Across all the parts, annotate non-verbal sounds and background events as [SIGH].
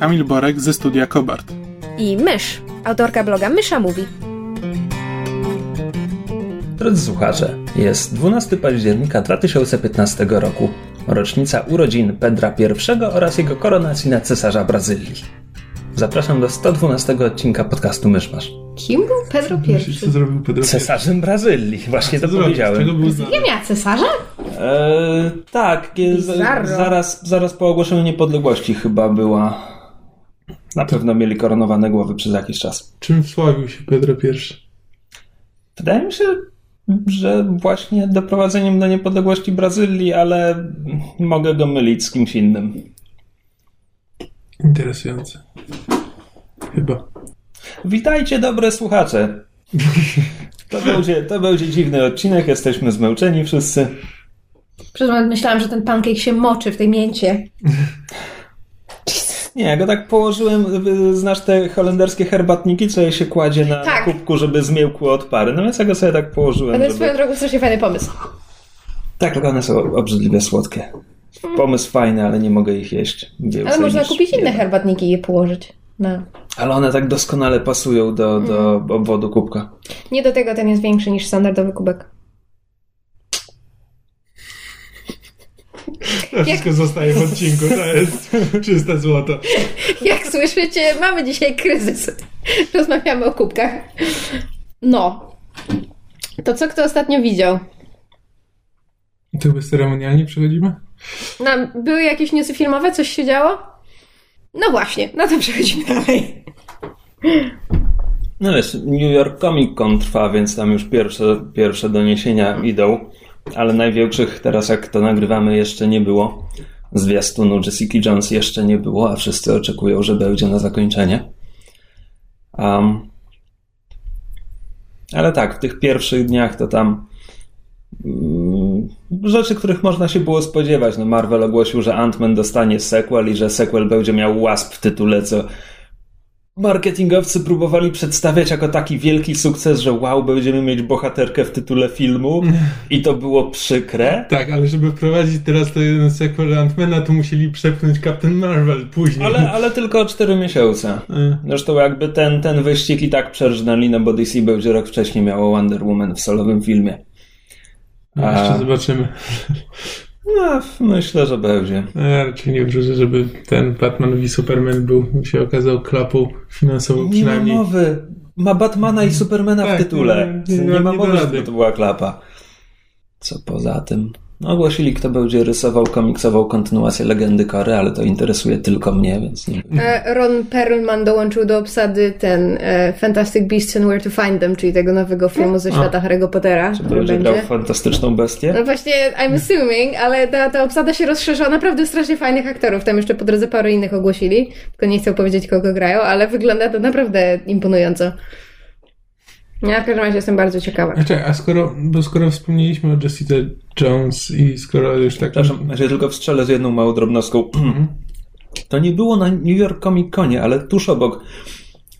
Kamil Borek ze studia Kobart. i Mysz, autorka bloga Mysza Mówi. Drodzy słuchacze, jest 12 października 2015 roku, rocznica urodzin Pedra I oraz jego koronacji na cesarza Brazylii. Zapraszam do 112 odcinka podcastu Myszmasz. Kim był Pedro co zrobił Pedro Cesarzem Brazylii, właśnie to zrobił? Powiedziałem. Nie miała cesarza? Eee, tak, z- zaraz, zaraz po ogłoszeniu niepodległości chyba była. Na pewno mieli koronowane głowy przez jakiś czas. Czym wsławił się Pedro I? Wydaje mi się, że właśnie doprowadzeniem do niepodległości Brazylii, ale mogę go mylić z kimś innym. Interesujące. Chyba. Witajcie, dobre słuchacze. To będzie, to będzie dziwny odcinek, jesteśmy zmęczeni wszyscy. Przez moment myślałam, że ten pancake się moczy w tej mięcie. Nie, ja go tak położyłem, y, znasz te holenderskie herbatniki, co je się kładzie na Tak. kubku, żeby zmiękły od pary. No więc ja go sobie tak położyłem, Ale swoją żeby... drogą strasznie fajny pomysł. Tak, tylko one są obrzydliwie słodkie. Pomysł fajny, ale nie mogę ich jeść. Ale można kupić inne herbatniki i je położyć. No. Ale one tak doskonale pasują do, do obwodu kubka. Nie do tego ten jest większy niż standardowy kubek. To wszystko zostaje w odcinku. To jest czyste złoto. Jak słyszycie, mamy dzisiaj kryzys. Rozmawiamy o kubkach. No. To co kto ostatnio widział? To chyba ceremonialnie przechodzimy? No, były jakieś newsy filmowe? Coś się działo? No właśnie, no to przechodzimy dalej. No wiesz, New York Comic Con trwa, więc tam już pierwsze, pierwsze doniesienia idą, ale największych teraz jak to nagrywamy jeszcze nie było. Zwiastunu Jessica Jones jeszcze nie było, a wszyscy oczekują, że będzie na zakończenie. Um, ale tak, w tych pierwszych dniach to tam mm, rzeczy, których można się było spodziewać. No Marvel ogłosił, że Ant-Man dostanie sequel i że sequel będzie miał łasp w tytule, co marketingowcy próbowali przedstawiać jako taki wielki sukces, że wow, będziemy mieć bohaterkę w tytule filmu i to było przykre. Tak, ale żeby wprowadzić teraz to jeden sequel Antmana, to musieli przepchnąć Captain Marvel później. Ale, ale tylko o 4 miesiące. Y, Zresztą jakby ten, ten wyścig i tak przerżnęli, no bo DC będzie rok wcześniej miało Wonder Woman w solowym filmie. no, Jeszcze A- zobaczymy. No, myślę, że będzie. Ja raczej nie wróżę, żeby ten Batman v Superman był, się okazał klapą finansową Nie ma przynajmniej. mowy. Ma Batmana i Supermana w Tak, tytule. nie- Nie, nie- ma nie da mowy, żeby to była klapa. Co poza tym? No, ogłosili, kto będzie rysował komiksową kontynuację Legendy Kory, ale to interesuje tylko mnie, więc nie E, Ron Perlman dołączył do obsady ten e, Fantastic Beasts and Where to Find Them, czyli tego nowego filmu ze świata Harry'ego Pottera. który będzie będzie. grał fantastyczną bestię. No właśnie, I'm assuming, ale ta, ta obsada się rozszerza o naprawdę strasznie fajnych aktorów. Tam jeszcze po drodze parę innych ogłosili, tylko nie chcę powiedzieć, kogo grają, ale wygląda to naprawdę imponująco. Ja w każdym razie jestem bardzo ciekawa. Znaczy, a skoro, bo skoro wspomnieliśmy o Jessica Jones i skoro już tak... Przepraszam, ja tylko wstrzelę z jedną małą drobnostką. To nie było na New York Comic Conie, ale tuż obok.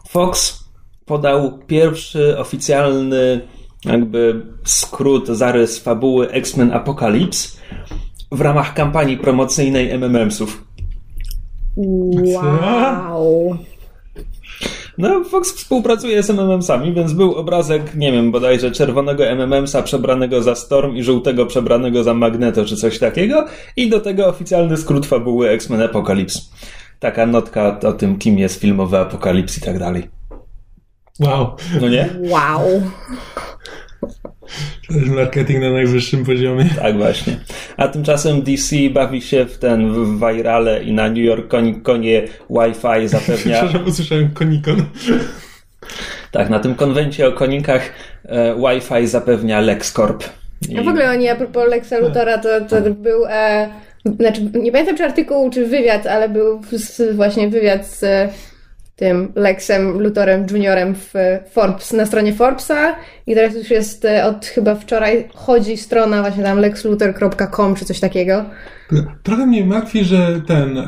Fox podał pierwszy oficjalny jakby skrót, zarys fabuły X-Men Apocalypse w ramach kampanii promocyjnej MMMsów. Wow. No, Fox współpracuje z MMMsami, więc był obrazek, nie wiem, bodajże czerwonego MMMsa przebranego za Storm i żółtego przebranego za Magneto, czy coś takiego. I do tego oficjalny skrót fabuły X-Men Apocalypse. Taka notka o tym, kim jest filmowy Apokalips i tak dalej. Wow, No nie? Wow. To jest marketing na najwyższym poziomie. Tak właśnie. A tymczasem DC bawi się w ten w virale i na New York Comic Conie Wi-Fi zapewnia... [LAUGHS] Przepraszam, usłyszałem konikon. Tak, na tym konwencie o konikach e, Wi-Fi zapewnia LexCorp. I- A w ogóle oni a propos Lexa Luthora to, to był e, znaczy nie pamiętam czy artykuł, czy wywiad, ale był z, właśnie wywiad z tym Lexem Luthorem Juniorem w Forbes, na stronie Forbesa i teraz już jest e, od chyba wczoraj chodzi strona właśnie tam lexluthor.com czy coś takiego. Trochę mnie martwi, że ten, e,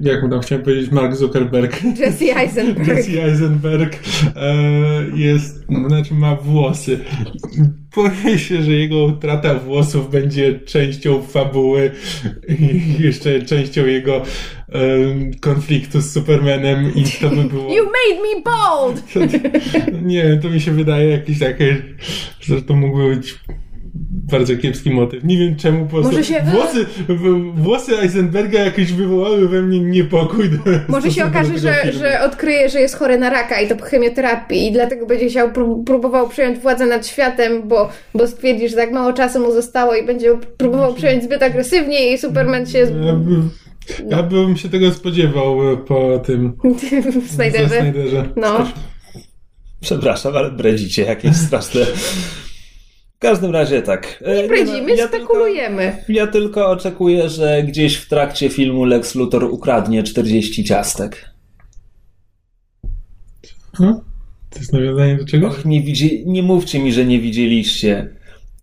jak mu tam chciałem powiedzieć, Mark Zuckerberg. Jesse Eisenberg. [LAUGHS] Jesse Eisenberg e, jest, znaczy ma włosy. Boję się, że jego utrata włosów będzie częścią fabuły i jeszcze częścią jego e, konfliktu z Supermanem i to by było... [LAUGHS] You made me bald! [LAUGHS] nie, to mi się wydaje jakieś takie, że to mógłby być bardzo kiepski motyw. Nie wiem czemu po prostu się... włosy, włosy Eisenberga jakoś wywołały we mnie niepokój. [LAUGHS] Może się okaże, że, że odkryje, że jest chory na raka i to po chemioterapii i dlatego będzie chciał próbował przejąć władzę nad światem, bo, bo stwierdzi, że tak mało czasu mu zostało i będzie próbował przejąć zbyt agresywnie i Superman się... Ja, ja bym się tego spodziewał po tym [LAUGHS] Snyderze. Snyderze. No. Przepraszam, ale bredzicie jakieś straszne... W każdym razie tak. Nie e, bredzimy, ja spekulujemy. Tylko, ja tylko oczekuję, że gdzieś w trakcie filmu Lex Luthor ukradnie 40 ciastek. Hmm? To jest nawiązanie do czegoś? Och, nie, widzi... nie mówcie mi, że nie widzieliście.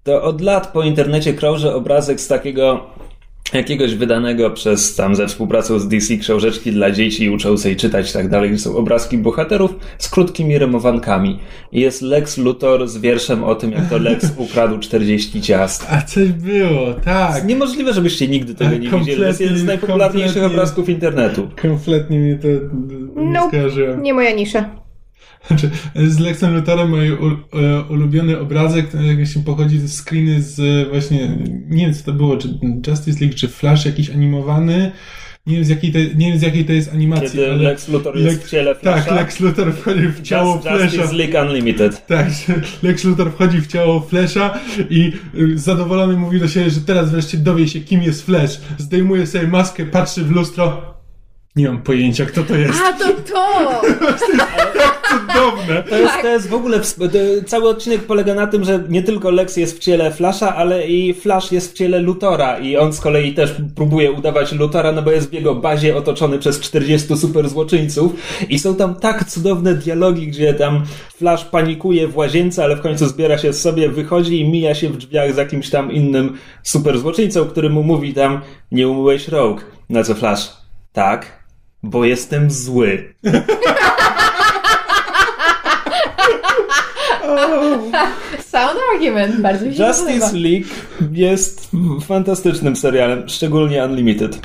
To od lat po internecie krąży obrazek z takiego jakiegoś wydanego przez tam ze współpracą z DC książeczki dla dzieci uczącej jej czytać i tak dalej, gdzie są obrazki bohaterów z krótkimi rymowankami. I jest Lex Luthor z wierszem o tym, jak to Lex [LAUGHS] ukradł 40 ciast. A coś było, tak. Jest niemożliwe, żebyście nigdy tego nie widzieli. To jest jeden z najpopularniejszych obrazków internetu. Kompletnie mnie to nie no, skojarzyłem. Nie moja nisza. Znaczy, z Lexem Luthorem mój e, ulubiony obrazek właśnie pochodzi ze screeny z właśnie, nie wiem co to było, czy Justice League, czy Flash jakiś animowany. Nie wiem, z jakiej to, nie wiem z jakiej to jest animacji. Kiedy ale Lex Luthor jest Lex, w ciele Flasha. Tak, Lex Luthor wchodzi w ciało Just, Flasha. Justice League Unlimited. Tak, [LAUGHS] Lex Luthor wchodzi w ciało Flasha i y, zadowolony mówi do siebie, że teraz wreszcie dowie się kim jest Flash. Zdejmuje sobie maskę, patrzy w lustro, nie mam pojęcia, kto to jest. A, to to! Cudowne. To jest, to jest w ogóle, cały odcinek polega na tym, że nie tylko Lex jest w ciele Flasha, ale i Flash jest w ciele Lutora i on z kolei też próbuje udawać Lutora, no bo jest w jego bazie otoczony przez 40 super złoczyńców i są tam tak cudowne dialogi, gdzie tam Flash panikuje w łazience, ale w końcu zbiera się z sobie, wychodzi i mija się w drzwiach z jakimś tam innym super złoczyńcą, który mu mówi tam, nie umyłeś rąk. Na co Flash? Tak, bo jestem zły. [LAUGHS] Sound argument, bardzo mi się Justice podoba. League jest fantastycznym serialem, szczególnie Unlimited.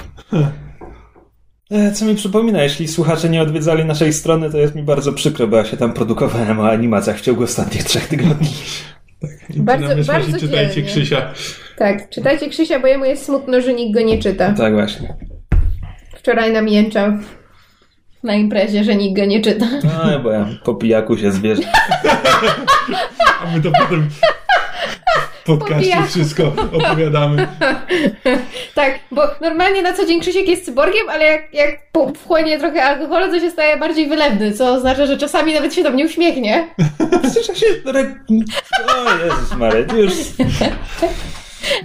E, co mi przypomina, jeśli słuchacze nie odwiedzali naszej strony, to jest mi bardzo przykro, bo ja się tam produkowałem o animacjach w ciągu ostatnich trzech tygodni. Tak, bardzo, bardzo czytajcie dzielnie. Krzysia. Tak, czytajcie Krzysia, bo jemu jest smutno, że nikt go nie czyta. Tak, właśnie. Wczoraj nam jęczał na imprezie, że nikt go nie czyta. No, bo ja po pijaku się zwierzę. A my to potem w podcaście wszystko opowiadamy. tak, bo normalnie na co dzień Krzysiek jest cyborgiem, ale jak, jak wchłonie trochę alkoholu, to się staje bardziej wylewny, co oznacza, że czasami nawet się do mnie uśmiechnie. Przecież ja się... O Jezus Mary, już...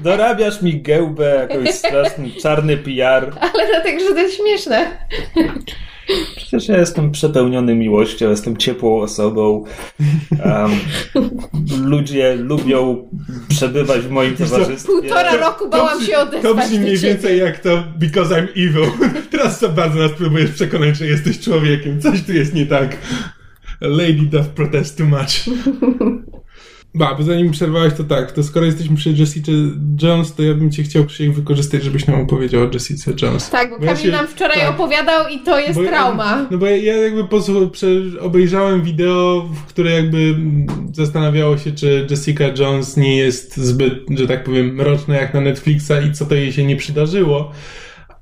Dorabiasz mi gębę, jakoś straszny, czarny PR. Ale dlatego, że to jest śmieszne. Przecież ja jestem przepełniony miłością, jestem ciepłą osobą. Um, ludzie lubią przebywać w moim towarzystwie. Półtora roku bałam się odezwać To brzmi mniej więcej jak to Because I'm Evil. [LAUGHS] Teraz co bardzo nas próbujesz przekonać, że jesteś człowiekiem. Coś tu jest nie tak. A lady doth protest too much. Ba, bo zanim przerwałeś, to tak, to skoro jesteśmy przy Jessica Jones, to ja bym cię chciał Krzysiek wykorzystać, żebyś nam opowiedział o Jessica Jones. Tak, bo, bo Kamil ja się, nam wczoraj tak, opowiadał i to jest trauma. no bo ja, ja jakby posłuch, obejrzałem wideo, w które jakby zastanawiało się, czy Jessica Jones nie jest zbyt, że tak powiem, mroczna jak na Netflixa i co to jej się nie przydarzyło.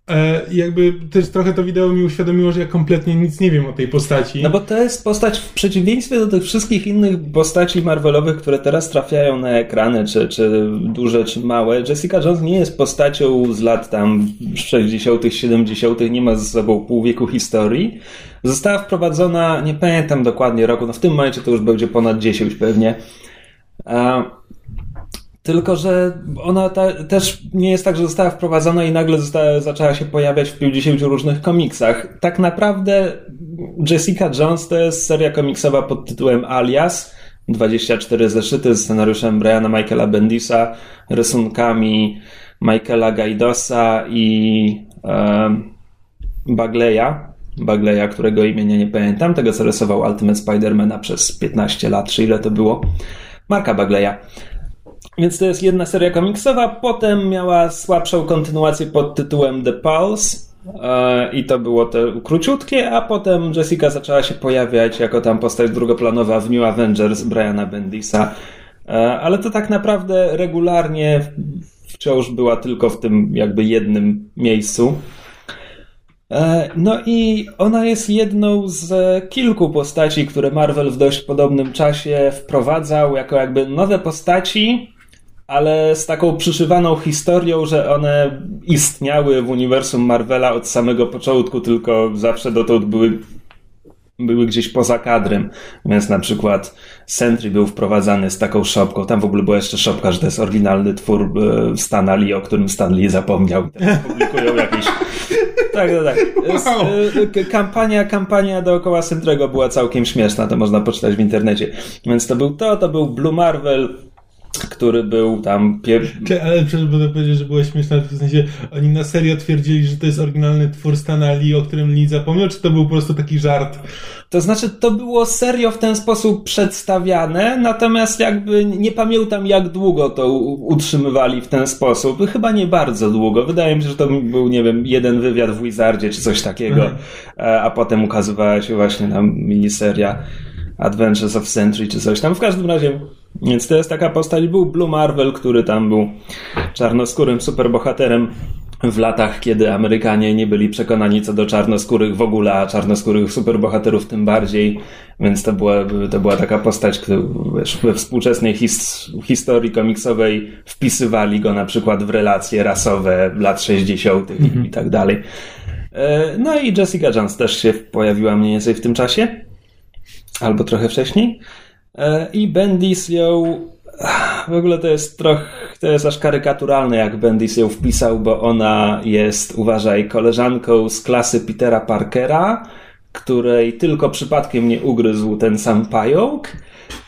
E, jakby też trochę to wideo mi uświadomiło, że ja kompletnie nic nie wiem o tej postaci. No bo to jest postać w przeciwieństwie do tych wszystkich innych postaci Marvelowych, które teraz trafiają na ekrany, czy, czy duże, czy małe. Jessica Jones nie jest postacią z lat tam 60., 70., nie ma ze sobą pół wieku historii. Została wprowadzona, nie pamiętam dokładnie roku, no w tym momencie to już będzie ponad 10 pewnie. Tylko, że ona ta, też nie jest tak, że została wprowadzona i nagle została, zaczęła się pojawiać w 50 różnych komiksach. Tak naprawdę Jessica Jones to jest seria komiksowa pod tytułem Alias. 24 zeszyty z scenariuszem Briana Michaela Bendisa, rysunkami Michaela Gaidosa i e, Bagleya. Bagleya, którego imienia nie pamiętam, tego co rysował Ultimate Spidermana przez 15 lat, czy ile to było. Marka Bagleya. Więc to jest jedna seria komiksowa. Potem miała słabszą kontynuację pod tytułem The Pulse. E, I to było te króciutkie, a potem Jessica zaczęła się pojawiać jako tam postać drugoplanowa w New Avengers Briana Bendisa. E, ale to tak naprawdę regularnie wciąż była tylko w tym jakby jednym miejscu. E, no i ona jest jedną z kilku postaci, które Marvel w dość podobnym czasie wprowadzał jako jakby nowe postaci, ale z taką przyszywaną historią, że one istniały w uniwersum Marvela od samego początku, tylko zawsze dotąd były, były gdzieś poza kadrem. Więc na przykład Sentry był wprowadzany z taką szopką. Tam w ogóle była jeszcze szopka, że to jest oryginalny twór e, Stana Lee, o którym Stan Lee zapomniał. Teraz publikują jakieś... [LAUGHS] Tak, tak, tak. Wow. E, Kampania, kampania dookoła Sentrego była całkiem śmieszna, to można poczytać w internecie. Więc to był to, to był Blue Marvel, który był tam pier... Czy, ale przecież będę powiedzieć, że było śmieszne, w sensie oni na serio twierdzili, że to jest oryginalny twór Stana Lee, o którym Lee zapomniał, czy to był po prostu taki żart? To znaczy, to było serio w ten sposób przedstawiane, natomiast jakby nie pamiętam, jak długo to utrzymywali w ten sposób. Chyba nie bardzo długo. Wydaje mi się, że to był, nie wiem, jeden wywiad w Wizardzie czy coś takiego, E, a potem ukazywała się właśnie nam miniseria Adventures of Sentry czy coś tam. W każdym razie, więc to jest taka postać. Był Blue Marvel, który tam był czarnoskórym superbohaterem w latach, kiedy Amerykanie nie byli przekonani co do czarnoskórych w ogóle, a czarnoskórych superbohaterów tym bardziej, więc to była, to była taka postać, którą wiesz, we współczesnej his, historii komiksowej wpisywali go na przykład w relacje rasowe lat 60. i, i tak dalej. E, No i Jessica Jones też się pojawiła mniej więcej w tym czasie, albo trochę wcześniej. E, I Bendis ją w ogóle to jest trochę, to jest aż karykaturalne, jak Bendis ją wpisał, bo ona jest, uważaj, koleżanką z klasy Petera Parkera, której tylko przypadkiem nie ugryzł ten sam pająk,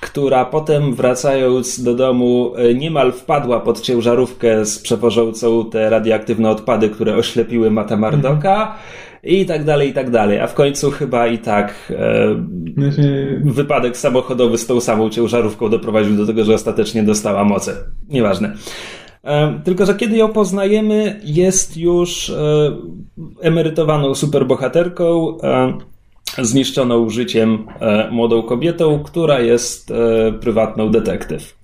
która potem wracając do domu e, niemal wpadła pod ciężarówkę z przewożącą te radioaktywne odpady, które oślepiły Mata Mardoka i tak dalej, i tak dalej. A w końcu chyba i tak e, Znaczy, wypadek samochodowy z tą samą ciężarówką doprowadził do tego, że ostatecznie dostała moce. Nieważne. E, Tylko, że kiedy ją poznajemy, jest już e, emerytowaną superbohaterką, e, zniszczoną życiem e, młodą kobietą, która jest e, prywatną detektyw.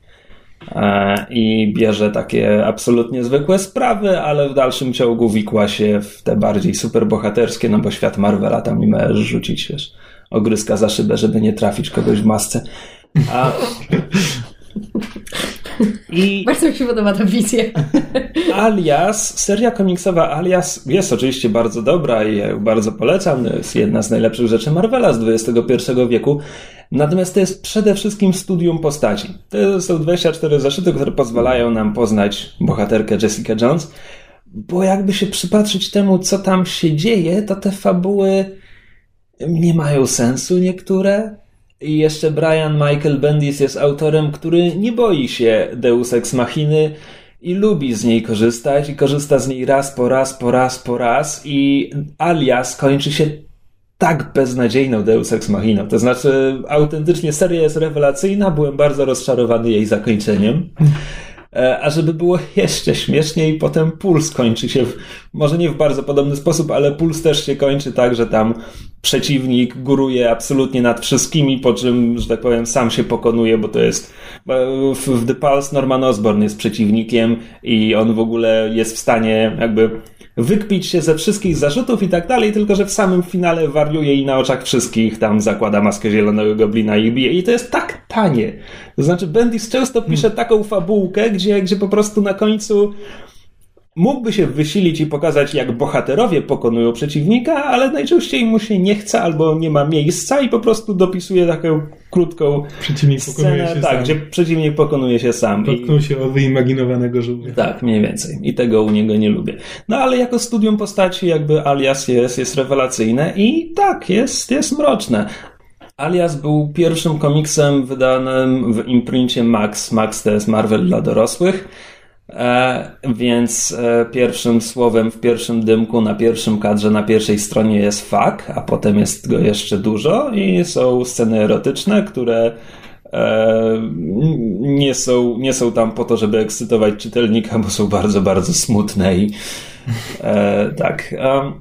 E, I bierze takie absolutnie zwykłe sprawy, ale w dalszym ciągu wikła się w te bardziej superbohaterskie, no bo świat Marvela tam nie możesz rzucić, wiesz, ogryska za szybę, żeby nie trafić kogoś w masce. A... [LAUGHS] [LAUGHS] I [LAUGHS] Bardzo mi się podoba ta wizja. [LAUGHS] Alias, seria komiksowa Alias jest oczywiście bardzo dobra i ja bardzo polecam. To jest jedna z najlepszych rzeczy Marvela z XXI wieku. Natomiast to jest przede wszystkim studium postaci. To są 24 zeszyty, które pozwalają nam poznać bohaterkę Jessica Jones, bo jakby się przypatrzyć temu, co tam się dzieje, to te fabuły nie mają sensu niektóre. I jeszcze Brian Michael Bendis jest autorem, który nie boi się Deus Ex Machiny i lubi z niej korzystać i korzysta z niej raz po raz, po raz, po raz i alias kończy się tak beznadziejną Deus Ex Machiną. To znaczy, autentycznie seria jest rewelacyjna, byłem bardzo rozczarowany jej zakończeniem. E, A żeby było [LAUGHS] jeszcze śmieszniej, potem Puls kończy się, w, może nie w bardzo podobny sposób, ale Puls też się kończy tak, że tam przeciwnik góruje absolutnie nad wszystkimi, po czym, że tak powiem, sam się pokonuje, bo to jest w, w The Pulse Norman Osborn jest przeciwnikiem i on w ogóle jest w stanie jakby wykpić się ze wszystkich zarzutów i tak dalej, tylko że w samym finale wariuje i na oczach wszystkich tam zakłada maskę zielonego goblina i bije. I to jest tak tanie. To znaczy Bendis często pisze taką fabułkę, gdzie, gdzie po prostu na końcu mógłby się wysilić i pokazać, jak bohaterowie pokonują przeciwnika, ale najczęściej mu się nie chce albo nie ma miejsca i po prostu dopisuje taką krótką Przeciwnik pokonuje scenę, się tak, sam. gdzie przeciwnik pokonuje się sam. I, Potknął się o wyimaginowanego żółwia. tak, mniej więcej. I tego u niego nie lubię. No ale jako studium postaci jakby Alias jest, jest rewelacyjne i tak, jest, jest mroczne. Alias był pierwszym komiksem wydanym w imprincie Max. Max to jest Marvel dla dorosłych. E, więc e, pierwszym słowem w pierwszym dymku, na pierwszym kadrze, na pierwszej stronie jest fuck, a potem jest go jeszcze dużo i są sceny erotyczne, które e, nie, są, nie są tam po to, żeby ekscytować czytelnika, bo są bardzo, bardzo smutne i e, tak. em,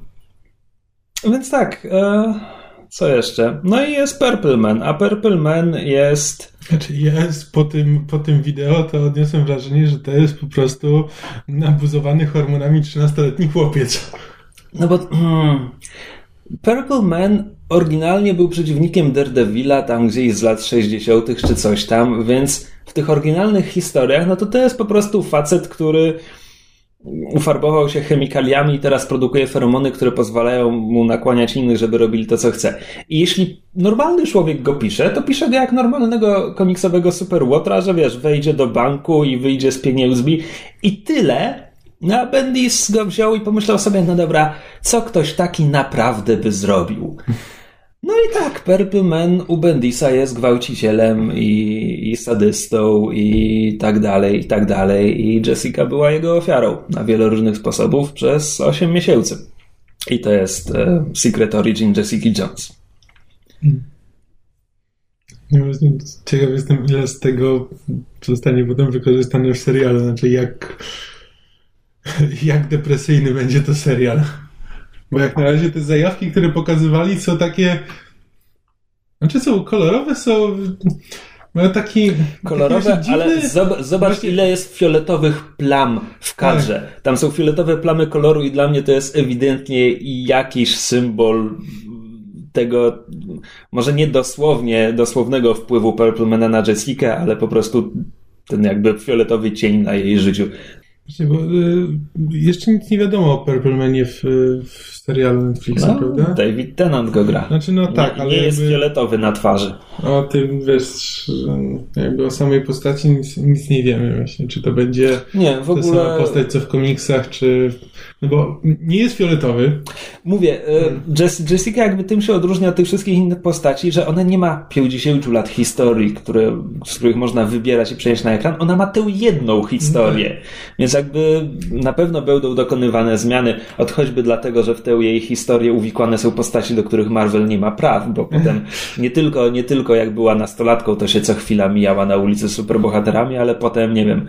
więc tak, e, co jeszcze? No i jest Purple Man, a Purple Man jest Znaczy jest po tym, po tym wideo to odniosłem wrażenie, że to jest po prostu nabuzowany hormonami 13-letni chłopiec. No bo hmm, Purple Man oryginalnie był przeciwnikiem Daredevila tam gdzieś z lat 60. czy coś tam, więc w tych oryginalnych historiach, no to to jest po prostu facet, który ufarbował się chemikaliami i teraz produkuje feromony, które pozwalają mu nakłaniać innych, żeby robili to, co chce. I jeśli normalny człowiek go pisze, to pisze go jak normalnego komiksowego superłotra, że wiesz, wejdzie do banku i wyjdzie z pieniędzmi i tyle. No a Bendis go wziął i pomyślał sobie, no dobra, co ktoś taki naprawdę by zrobił? No i tak, Purple Man u Bendisa jest gwałcicielem i, i sadystą i tak dalej, i tak dalej. I Jessica była jego ofiarą na wiele różnych sposobów przez 8 miesięcy. I to jest e, Secret Origin Jessica Jones. No, właśnie Ciekaw jestem, ile z tego zostanie potem wykorzystane w serialu. Znaczy, jak, [LAUGHS] jak depresyjny będzie to serial. Bo jak na razie te zajawki, które pokazywali, są takie. Znaczy, są kolorowe, są. Mają taki. Kolorowe, taki ale zob- zobacz, właśnie- ile jest fioletowych plam w kadrze. Tam są fioletowe plamy koloru, i dla mnie to jest ewidentnie jakiś symbol tego, może nie dosłownie, dosłownego wpływu Purple Mana na Jessica, ale po prostu ten jakby fioletowy cień na jej życiu. Właśnie, bo y, jeszcze nic nie wiadomo o Purple Manie w, w serialu Netflixa, No, prawda? David Tennant go gra. Znaczy, no tak, nie, ale nie jest jakby fioletowy na twarzy. o tym, wiesz, jakby o samej postaci nic, nic nie wiemy właśnie. Czy to będzie Nie, w ta ogóle... sama postać, co w komiksach, czy... No bo nie jest fioletowy. Mówię, e, Jess- Jessica jakby tym się odróżnia od tych wszystkich innych postaci, że ona nie ma 50 lat historii, które, z których można wybierać i przenieść na ekran. Ona ma tę jedną historię. Więc jakby na pewno będą dokonywane zmiany, od choćby dlatego, że w tę jej historię uwikłane są postaci, do których Marvel nie ma praw, bo potem nie tylko, nie tylko jak była nastolatką, to się co chwila mijała na ulicy z superbohaterami, ale potem, nie wiem,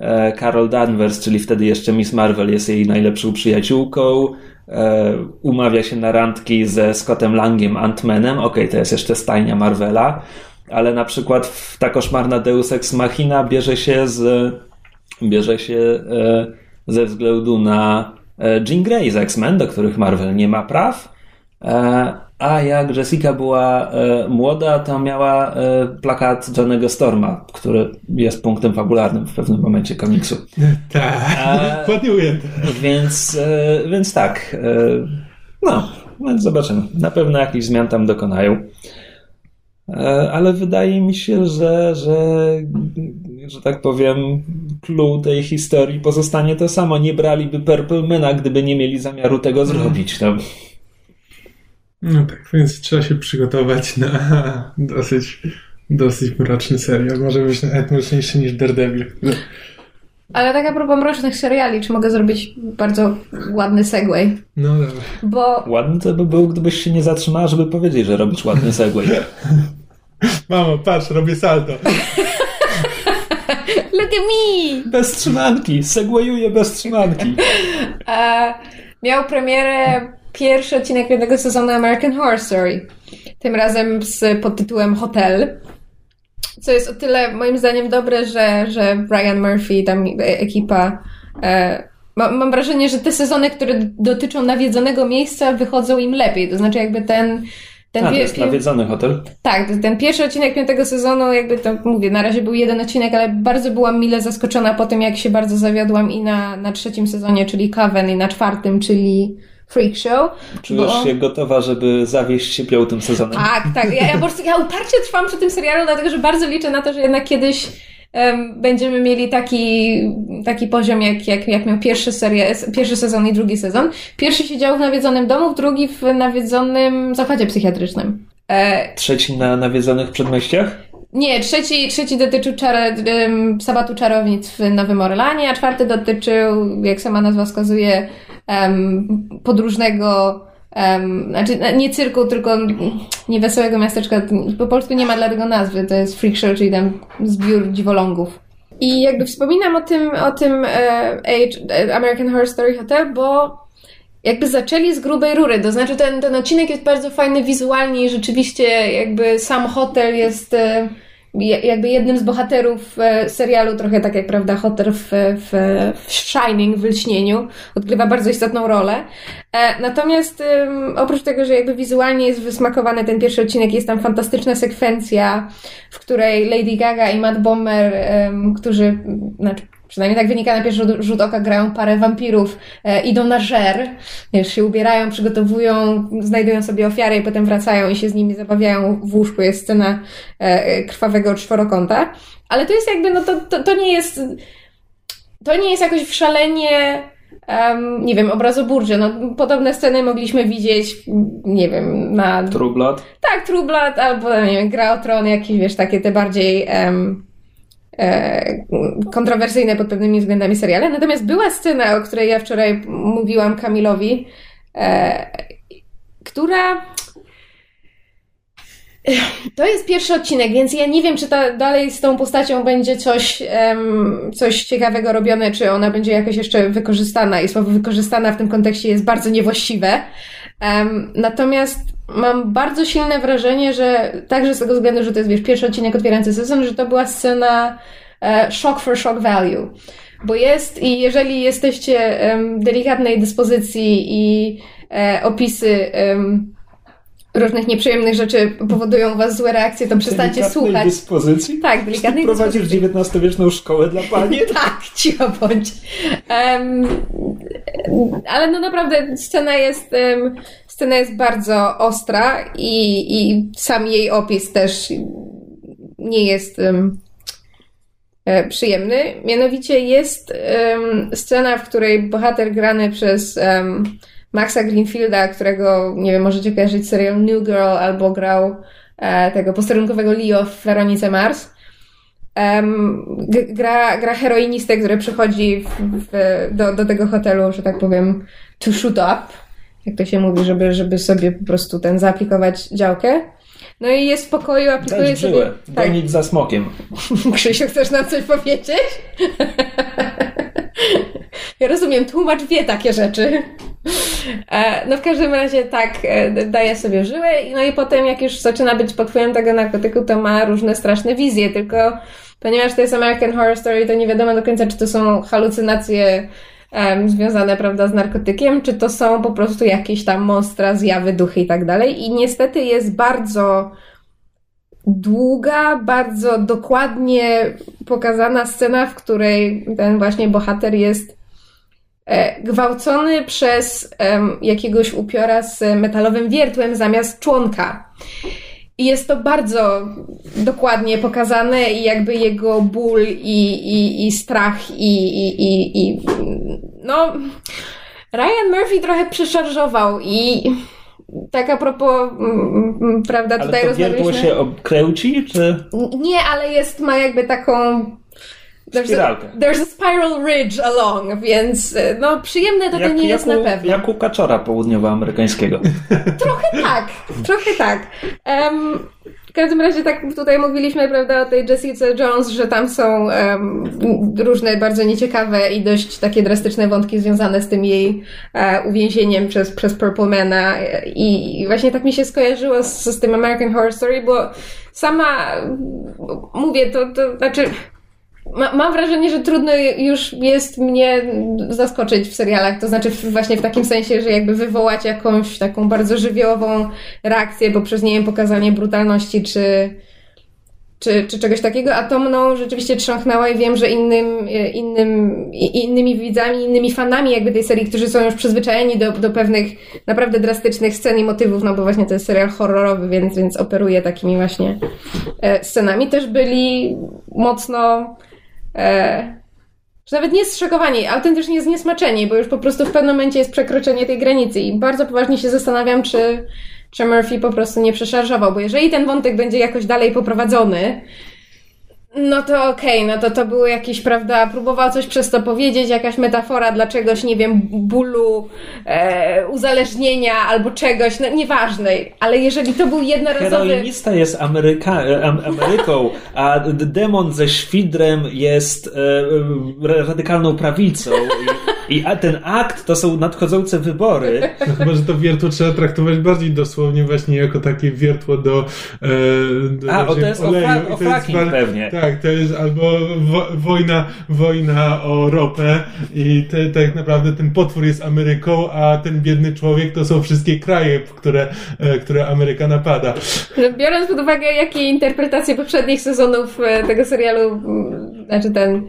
E, Carol Danvers, czyli wtedy jeszcze Miss Marvel, jest jej najlepszą przyjaciółką. E, umawia się na randki ze Scottem Langiem, Ant-Manem. Okej, to jest jeszcze stajnia Marvela, ale na przykład ta koszmarna Deus Ex Machina bierze się z bierze się e, ze względu na Jean Grey z X-Men, do których Marvel nie ma praw. E, a jak Jessica była e, młoda, to miała e, plakat Johnego Storma, który jest punktem fabularnym w pewnym momencie komiksu. [LAUGHS] Tak, ładnie ujęte. Więc, e, więc tak. E, no, więc zobaczymy. Na pewno jakichś zmian tam dokonają. E, ale wydaje mi się, że, że, że tak powiem, clue tej historii pozostanie to samo. Nie braliby Purple Mana, gdyby nie mieli zamiaru tego zrobić. No. No tak, więc trzeba się przygotować na [LAUGHS] dosyć, dosyć mroczny serial. Może być nawet mroczniejszy niż Daredevil. Ale tak a propos mrocznych seriali, czy mogę zrobić bardzo ładny segway? No dobra. Bo Ładny to by był, gdybyś się nie zatrzymała, żeby powiedzieć, że robisz ładny segway. [LAUGHS] Mamo, patrz, robię salto. [LAUGHS] look at me! Bez trzymanki, segwayuję bez trzymanki. Miał premierę pierwszy odcinek piątego sezonu American Horror Story. Tym razem z podtytułem Hotel. Co jest o tyle moim zdaniem dobre, że, że Brian Murphy i tam ekipa. E, ma, mam wrażenie, że te sezony, które dotyczą nawiedzonego miejsca, wychodzą im lepiej. To znaczy, jakby ten Ten A, to jest nawiedzony hotel. tak, ten pierwszy odcinek piątego sezonu, jakby to mówię, na razie był jeden odcinek, ale bardzo byłam mile zaskoczona po tym, jak się bardzo zawiodłam i na, na trzecim sezonie, czyli Coven, i na czwartym, czyli Freak Show. Czujesz bo- się gotowa, żeby zawieść się piątym sezonem? Tak, tak. Ja, ja po prostu ja uparcie trwam przy tym serialu, dlatego że bardzo liczę na to, że jednak kiedyś będziemy mieli taki, taki poziom, jak, jak, jak miał pierwszy, seria, pierwszy sezon i drugi sezon. Pierwszy się dział w nawiedzonym domu, drugi w nawiedzonym zakładzie psychiatrycznym. E, Trzeci na nawiedzonych przedmieściach? nie, trzeci, trzeci dotyczył czar, em, sabatu czarownic w Nowym Orlanie, a czwarty dotyczył, jak sama nazwa wskazuje, em, podróżnego, em, znaczy nie cyrku, tylko niewesołego miasteczka. Po polsku nie ma dla tego nazwy, to jest freak show, czyli tam zbiór dziwolągów. I jakby wspominam o tym, o tym e, Age, e, American Horror Story Hotel, bo jakby zaczęli z grubej rury, to znaczy ten, ten odcinek jest bardzo fajny wizualnie i rzeczywiście jakby sam hotel jest e, je- jakby jednym z bohaterów e, serialu, trochę tak jak prawda hotel w, w, w Shining, w Lśnieniu, odgrywa bardzo istotną rolę. E, Natomiast oprócz tego, że jakby wizualnie jest wysmakowany ten pierwszy odcinek, jest tam fantastyczna sekwencja, w której Lady Gaga i Matt Bomer, em, którzy, znaczy przynajmniej tak wynika na pierwszy rzut- rzut oka, grają parę wampirów, e, idą na żer, wiesz, się ubierają, przygotowują, znajdują sobie ofiary i potem wracają i się z nimi zabawiają w łóżku. Jest scena e, krwawego czworokąta. Ale to jest jakby, no to, to, to nie jest, to nie jest jakoś w szalenie em, nie wiem, obrazoburcze. No, podobne sceny mogliśmy widzieć, nie wiem, na True Blood? tak, True Blood albo, nie wiem, Gra o Tron, jakieś, wiesz, takie te bardziej e, kontrowersyjne pod pewnymi względami seriale. Natomiast była scena, o której ja wczoraj mówiłam Kamilowi, e, która... To jest pierwszy odcinek, więc ja nie wiem, czy ta, dalej z tą postacią będzie coś, em, coś ciekawego robione, czy ona będzie jakoś jeszcze wykorzystana. I słowo wykorzystana w tym kontekście jest bardzo niewłaściwe. Natomiast mam bardzo silne wrażenie, że także z tego względu, że to jest wiesz, pierwszy odcinek otwierający sezon, że to była scena e, shock for shock value. Bo jest i jeżeli jesteście delikatnej dyspozycji i e, opisy różnych nieprzyjemnych rzeczy powodują u was złe reakcje, to przestańcie słuchać. dyspozycji? Tak, delikatnej Prowadzisz dyspozycji. XIX-wieczną szkołę dla pani? [LAUGHS] Tak, cicho bądź. Em, ale no naprawdę scena jest, em, scena jest bardzo ostra i, i sam jej opis też nie jest e, przyjemny. Mianowicie jest em, scena, w której bohater grany przez em, Maxa Greenfielda, którego, nie wiem, możecie kojarzyć serial New Girl albo grał e, tego posterunkowego Leo w Weronice Mars. G- gra, gra heroinistę, który przychodzi w, w, do, do tego hotelu, że tak powiem, to shoot up, jak to się mówi, żeby, żeby sobie po prostu ten zaaplikować działkę. No i jest w pokoju, aplikuje Dać sobie. żyłę, Tak, gonić za smokiem. [LAUGHS] Krzysiu, chcesz nam coś powiedzieć? [LAUGHS] ja rozumiem, tłumacz wie takie rzeczy. E, No w każdym razie tak, e, daje sobie żyłę, no i potem jak już zaczyna być pod wpływem tego narkotyku, to ma różne straszne wizje, tylko ponieważ to jest American Horror Story, to nie wiadomo do końca, czy to są halucynacje em, związane, prawda, z narkotykiem, czy to są po prostu jakieś tam monstra, zjawy, duchy i tak dalej. I niestety jest bardzo długa, bardzo dokładnie pokazana scena, w której ten właśnie bohater jest gwałcony przez jakiegoś upiora z metalowym wiertłem zamiast członka. I jest to bardzo dokładnie pokazane i jakby jego ból i, i, i strach i, i, i, i no Ryan Murphy trochę przeszarżował i tak a propos, prawda, Ale tutaj rozmawialiśmy... się obkręci, czy... Nie, ale jest, ma jakby taką. There's a, there's a spiral ridge along, więc e, no przyjemne to, to nie jest jak, na u, pewno. jak u kaczora południowoamerykańskiego. [LAUGHS] Trochę tak, trochę tak. Em, w każdym razie tak tutaj mówiliśmy, prawda, o tej Jessica Jones, że tam są em, różne bardzo nieciekawe i dość takie drastyczne wątki związane z tym jej e, uwięzieniem przez, przez Purple Mana i, i właśnie tak mi się skojarzyło z, z tym American Horror Story, bo sama mówię, to, to znaczy ma, mam wrażenie, że trudno już jest mnie zaskoczyć w serialach, to znaczy właśnie w takim sensie, że jakby wywołać jakąś taką bardzo żywiołową reakcję poprzez, nie wiem, pokazanie brutalności czy, czy, czy czegoś takiego, a to mną rzeczywiście trząchnęła i wiem, że innym, innym, innymi widzami, innymi fanami jakby tej serii, którzy są już przyzwyczajeni do, do pewnych naprawdę drastycznych scen i motywów, no bo właśnie to jest serial horrorowy, więc, więc operuje takimi właśnie e, scenami, też byli mocno e, że nawet nie zszokowani, autentycznie zniesmaczeni, bo już po prostu w pewnym momencie jest przekroczenie tej granicy i bardzo poważnie się zastanawiam, czy czy Murphy po prostu nie przeszarżował, bo jeżeli ten wątek będzie jakoś dalej poprowadzony, no to okej, okay, no to to było jakieś, prawda, próbował coś przez to powiedzieć, jakaś metafora dla czegoś, nie wiem, bólu, e, uzależnienia albo czegoś, no nieważne, ale jeżeli to był jednorazowy... Heroinista jest Ameryka, e, Ameryką, a demon ze świdrem jest e, radykalną prawicą i, i a ten akt to są nadchodzące wybory. No [LAUGHS] chyba, że to wiertło trzeba traktować bardziej dosłownie właśnie jako takie wiertło do, e, do a, o, to jest oleju. o, fra- o fracking pewnie. Tak, to jest albo wo wojna, wojna o ropę i te, tak naprawdę ten potwór jest Ameryką, a ten biedny człowiek to są wszystkie kraje, które, e, które Ameryka napada. No, biorąc pod uwagę, jakie interpretacje poprzednich sezonów e, tego serialu, znaczy ten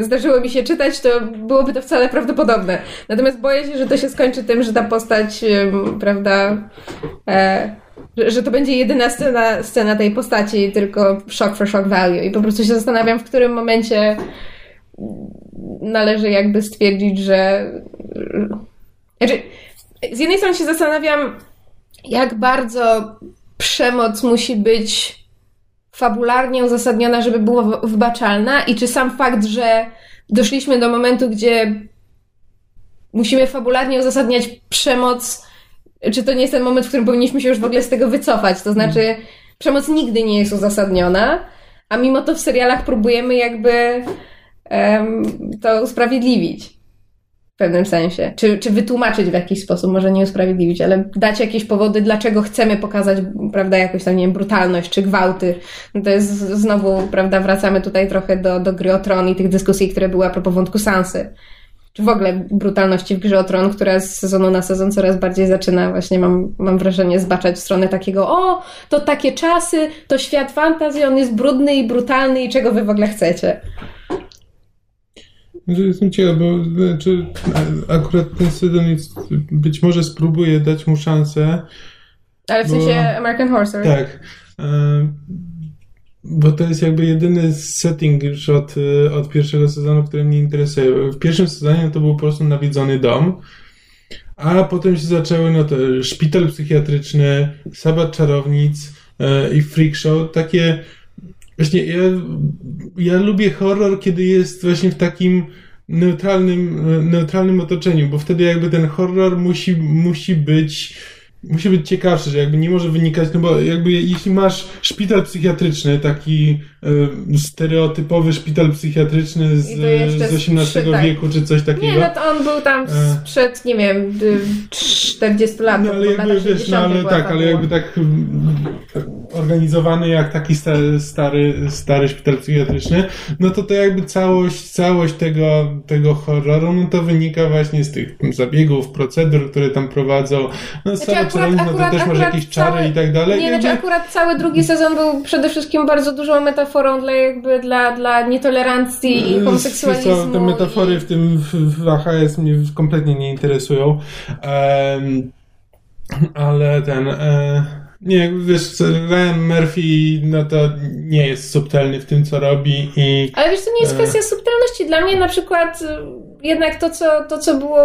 zdarzyło mi się czytać, to byłoby to wcale prawdopodobne. Natomiast boję się, że to się skończy tym, że ta postać, prawda, że to będzie jedyna scena, scena tej postaci, tylko shock for shock value. I po prostu się zastanawiam, w którym momencie należy jakby stwierdzić, że. Znaczy, z jednej strony się zastanawiam, jak bardzo przemoc musi być fabularnie uzasadniona, żeby była wybaczalna, i czy sam fakt, że doszliśmy do momentu, gdzie musimy fabularnie uzasadniać przemoc czy to nie jest ten moment, w którym powinniśmy się już w ogóle z tego wycofać? To znaczy, przemoc nigdy nie jest uzasadniona, a mimo to w serialach próbujemy jakby um, to usprawiedliwić. W pewnym sensie. Czy, czy wytłumaczyć w jakiś sposób, może nie usprawiedliwić, ale dać jakieś powody, dlaczego chcemy pokazać, prawda, jakąś tam, nie wiem, brutalność czy gwałty. No to jest znowu, prawda, wracamy tutaj trochę do, do gry o tron i tych dyskusji, które były a propos wątku Sansy czy w ogóle brutalności w grze o tron, która z sezonu na sezon coraz bardziej zaczyna właśnie, mam, mam wrażenie, zbaczać w stronę takiego o, to takie czasy, to świat fantazji, on jest brudny i brutalny i czego wy w ogóle chcecie? Jestem ciekaw, bo znaczy, akurat ten sezon jest, być może spróbuję dać mu szansę. Ale w bo, sensie American Horror Story? Tak. Bo to jest jakby jedyny setting już od, y, od pierwszego sezonu, który mnie interesuje. W pierwszym sezonie to był po prostu nawiedzony dom, a potem się zaczęły no to szpital psychiatryczny, sabat czarownic yy, i freak show. Takie właśnie ja, ja lubię horror, kiedy jest właśnie w takim neutralnym, neutralnym otoczeniu, bo wtedy jakby ten horror musi, musi być musi być ciekawszy, że jakby nie może wynikać, no bo jakby jeśli masz szpital psychiatryczny, taki y, stereotypowy szpital psychiatryczny z, z XVIII tak. wieku, czy coś takiego. Nie, no to on był tam e. sprzed, nie wiem, 40 lat. No ale jakby, wiesz, no ale tak, ale jakby tak organizowany jak taki stary, stary, stary szpital psychiatryczny, no to to jakby całość, całość tego, tego horroru, no to wynika właśnie z tych zabiegów, procedur, które tam prowadzą. No znaczy, akurat, no to też masz jakieś czary cały, i tak dalej. Nie, znaczy akurat cały drugi sezon był przede wszystkim bardzo dużą metaforą dla jakby dla, dla nietolerancji i homoseksualizmu. Co, te metafory i... w tym w AHS mnie kompletnie nie interesują. Um, ale ten... E, nie, wiesz, Ryan Murphy, no to nie jest subtelny w tym, co robi i... Ale wiesz, to nie jest e, kwestia subtelności. Dla mnie na przykład jednak to, co, to, co było,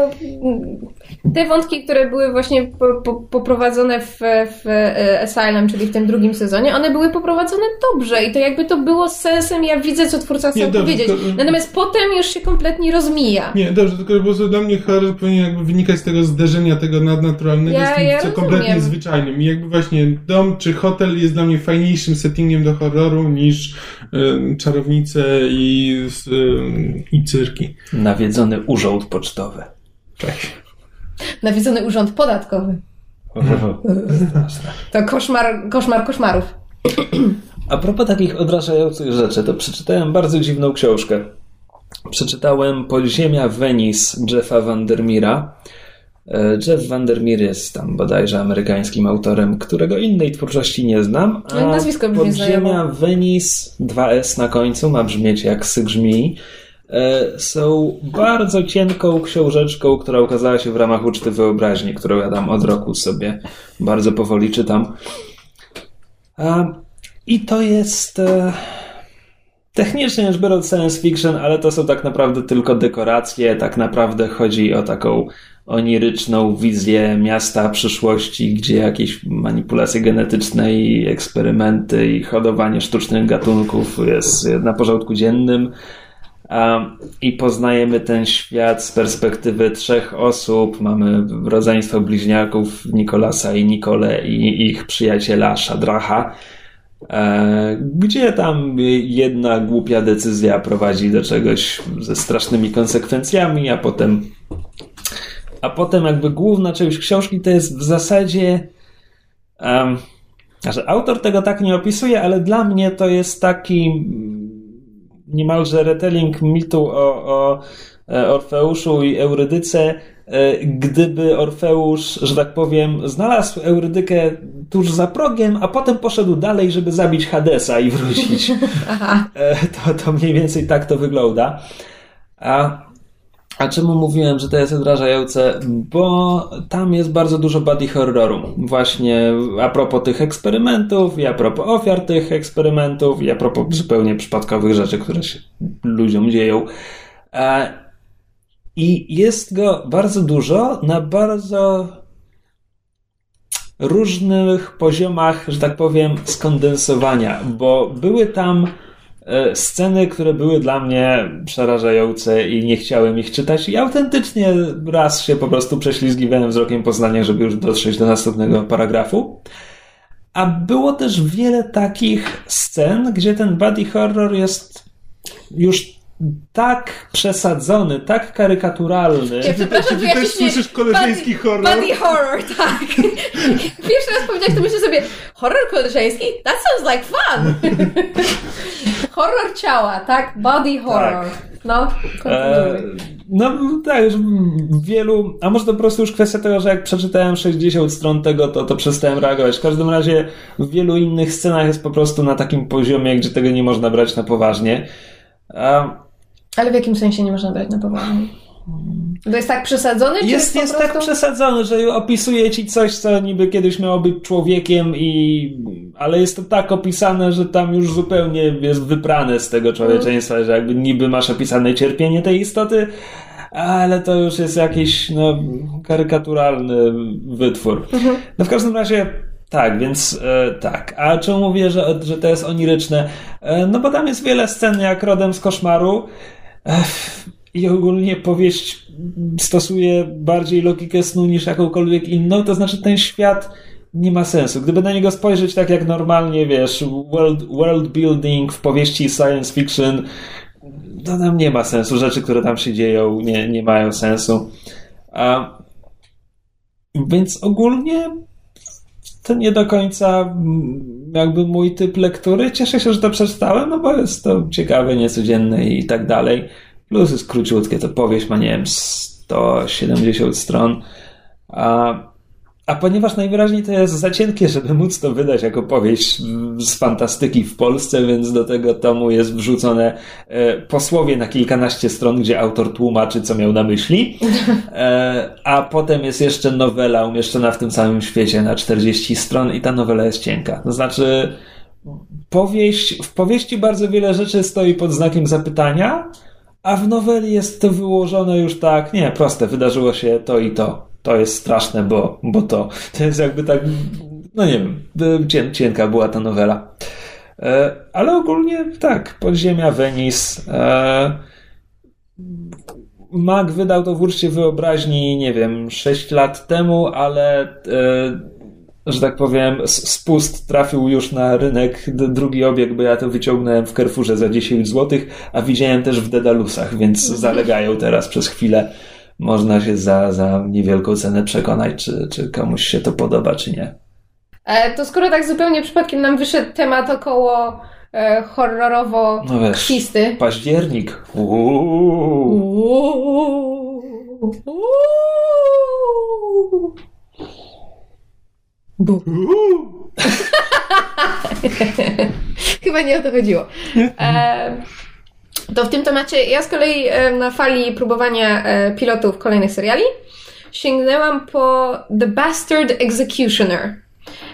te wątki, które były właśnie po, po, poprowadzone w, w e, Asylum, czyli w tym drugim sezonie, one były poprowadzone dobrze i to jakby to było z sensem, ja widzę, co twórca chce powiedzieć. To... Natomiast potem już się kompletnie rozmija. Nie, dobrze, tylko po prostu dla mnie horror powinien jakby wynikać z tego zderzenia tego nadnaturalnego ja, z tym, ja co rozumiem. kompletnie zwyczajnym. I jakby właśnie dom czy hotel jest dla mnie fajniejszym settingiem do horroru niż y, czarownice i, y, i cyrki. Nawiedzone nawiedzony urząd pocztowy. Tak. Nawiedzony urząd podatkowy. To koszmar, koszmar koszmarów. A propos takich odrażających rzeczy, to przeczytałem bardzo dziwną książkę. Przeczytałem Podziemia Venice Jeffa Vandermeera. E, Jeff Vandermeer jest tam bodajże amerykańskim autorem, którego innej twórczości nie znam. A No, nazwisko brzmi Podziemia. Venice 2S na końcu ma brzmieć jak Sygrzmi. E, Są bardzo cienką książeczką, która ukazała się w ramach uczty wyobraźni, którą ja tam od roku sobie bardzo powoli czytam. I to jest e, technicznie rzecz biorąc science fiction, ale to są tak naprawdę tylko dekoracje. Tak naprawdę chodzi o taką oniryczną wizję miasta przyszłości, gdzie jakieś manipulacje genetyczne i eksperymenty i hodowanie sztucznych gatunków jest na porządku dziennym. I poznajemy ten świat z perspektywy trzech osób. Mamy rodzeństwo bliźniaków Nikolasa i Nikole i ich przyjaciela Shadracha, e, gdzie tam jedna głupia decyzja prowadzi do czegoś ze strasznymi konsekwencjami, a potem a potem jakby główna część książki to jest w zasadzie um, autor tego tak nie opisuje, ale dla mnie to jest taki niemalże retelling mitu o, o e, Orfeuszu i Eurydyce, e, gdyby Orfeusz, że tak powiem, znalazł Eurydykę tuż za progiem, a potem poszedł dalej, żeby zabić Hadesa i wrócić. [LAUGHS] E, To, to mniej więcej tak to wygląda. A, a czemu mówiłem, że to jest odrażające? Bo tam jest bardzo dużo body horroru. Właśnie a propos tych eksperymentów, i a propos ofiar tych eksperymentów, i a propos zupełnie przypadkowych rzeczy, które się ludziom dzieją. E, I jest go bardzo dużo na bardzo różnych poziomach, że tak powiem, skondensowania, bo były tam sceny, które były dla mnie przerażające i nie chciałem ich czytać i autentycznie raz się po prostu prześlizgiwałem wzrokiem po zdaniach, żeby już dotrzeć do następnego paragrafu. A było też wiele takich scen, gdzie ten body horror jest już tak przesadzony, tak karykaturalny. Ja przepraszam, ty że ja też słyszysz koleżeński Body- horror? Body horror, tak. Pierwszy raz powiedziałeś, to myślę sobie, horror koleżeński? That sounds like fun. [LAUGHS] horror ciała, tak? Body horror. No, E, no tak, w wielu, a może to po prostu już kwestia tego, że jak przeczytałem 60 stron tego, to, to przestałem reagować. W każdym razie w wielu innych scenach jest po prostu na takim poziomie, gdzie tego nie można brać na poważnie. A Ale w jakim sensie nie można brać na poważnie? To jest tak przesadzony, czy jest, po jest prostu... tak przesadzony, że opisuje ci coś, co niby kiedyś miało być człowiekiem i... Ale jest to tak opisane, że tam już zupełnie jest wyprane z tego człowieczeństwa, że jakby niby masz opisane cierpienie tej istoty, ale to już jest jakiś no, karykaturalny wytwór. No w każdym razie tak, więc e, tak. A czemu mówię, że, że to jest oniryczne? E, no bo tam jest wiele scen jak rodem z koszmaru. Ech, I ogólnie powieść stosuje bardziej logikę snu niż jakąkolwiek inną, to znaczy ten świat nie ma sensu. Gdyby na niego spojrzeć tak jak normalnie, wiesz, world, world building w powieści science fiction, to tam nie ma sensu. Rzeczy, które tam się dzieją, nie, nie mają sensu. A, więc ogólnie to nie do końca jakby mój typ lektury. Cieszę się, że to przeczytałem, no bo jest to ciekawe, niecodzienne i tak dalej. Plus jest króciutkie, to powieść ma, nie wiem, 170 stron. A, a ponieważ najwyraźniej to jest za cienkie, żeby móc to wydać jako powieść z fantastyki w Polsce, więc do tego tomu jest wrzucone e, posłowie na kilkanaście stron, gdzie autor tłumaczy, co miał na myśli. E, a potem jest jeszcze nowela umieszczona w tym samym świecie na 40 stron i ta nowela jest cienka. To znaczy, powieść, w powieści bardzo wiele rzeczy stoi pod znakiem zapytania, a w noweli jest to wyłożone już tak, nie, proste, wydarzyło się to i to. To jest straszne, bo, bo to. To jest jakby tak, no nie wiem, cien, cienka była ta nowela. E, ale ogólnie tak, Podziemia, Venice. E, Mag wydał to w uczcie wyobraźni, nie wiem, 6 lat temu, ale e, że tak powiem, spust trafił już na rynek drugi obieg, bo ja to wyciągnąłem w Carrefourze za 10 zł, a widziałem też w Dedalusach, więc zalegają teraz przez chwilę. Można się za, za niewielką cenę przekonać, czy, czy komuś się to podoba, czy nie. E, to skoro tak zupełnie przypadkiem nam wyszedł temat około e, horrorowo No wiesz, październik. Uuu. Bu. Uuu. [LAUGHS] Chyba nie o to chodziło. E, to w tym temacie ja z kolei e, na fali próbowania e, pilotów kolejnych seriali sięgnęłam po The Bastard Executioner,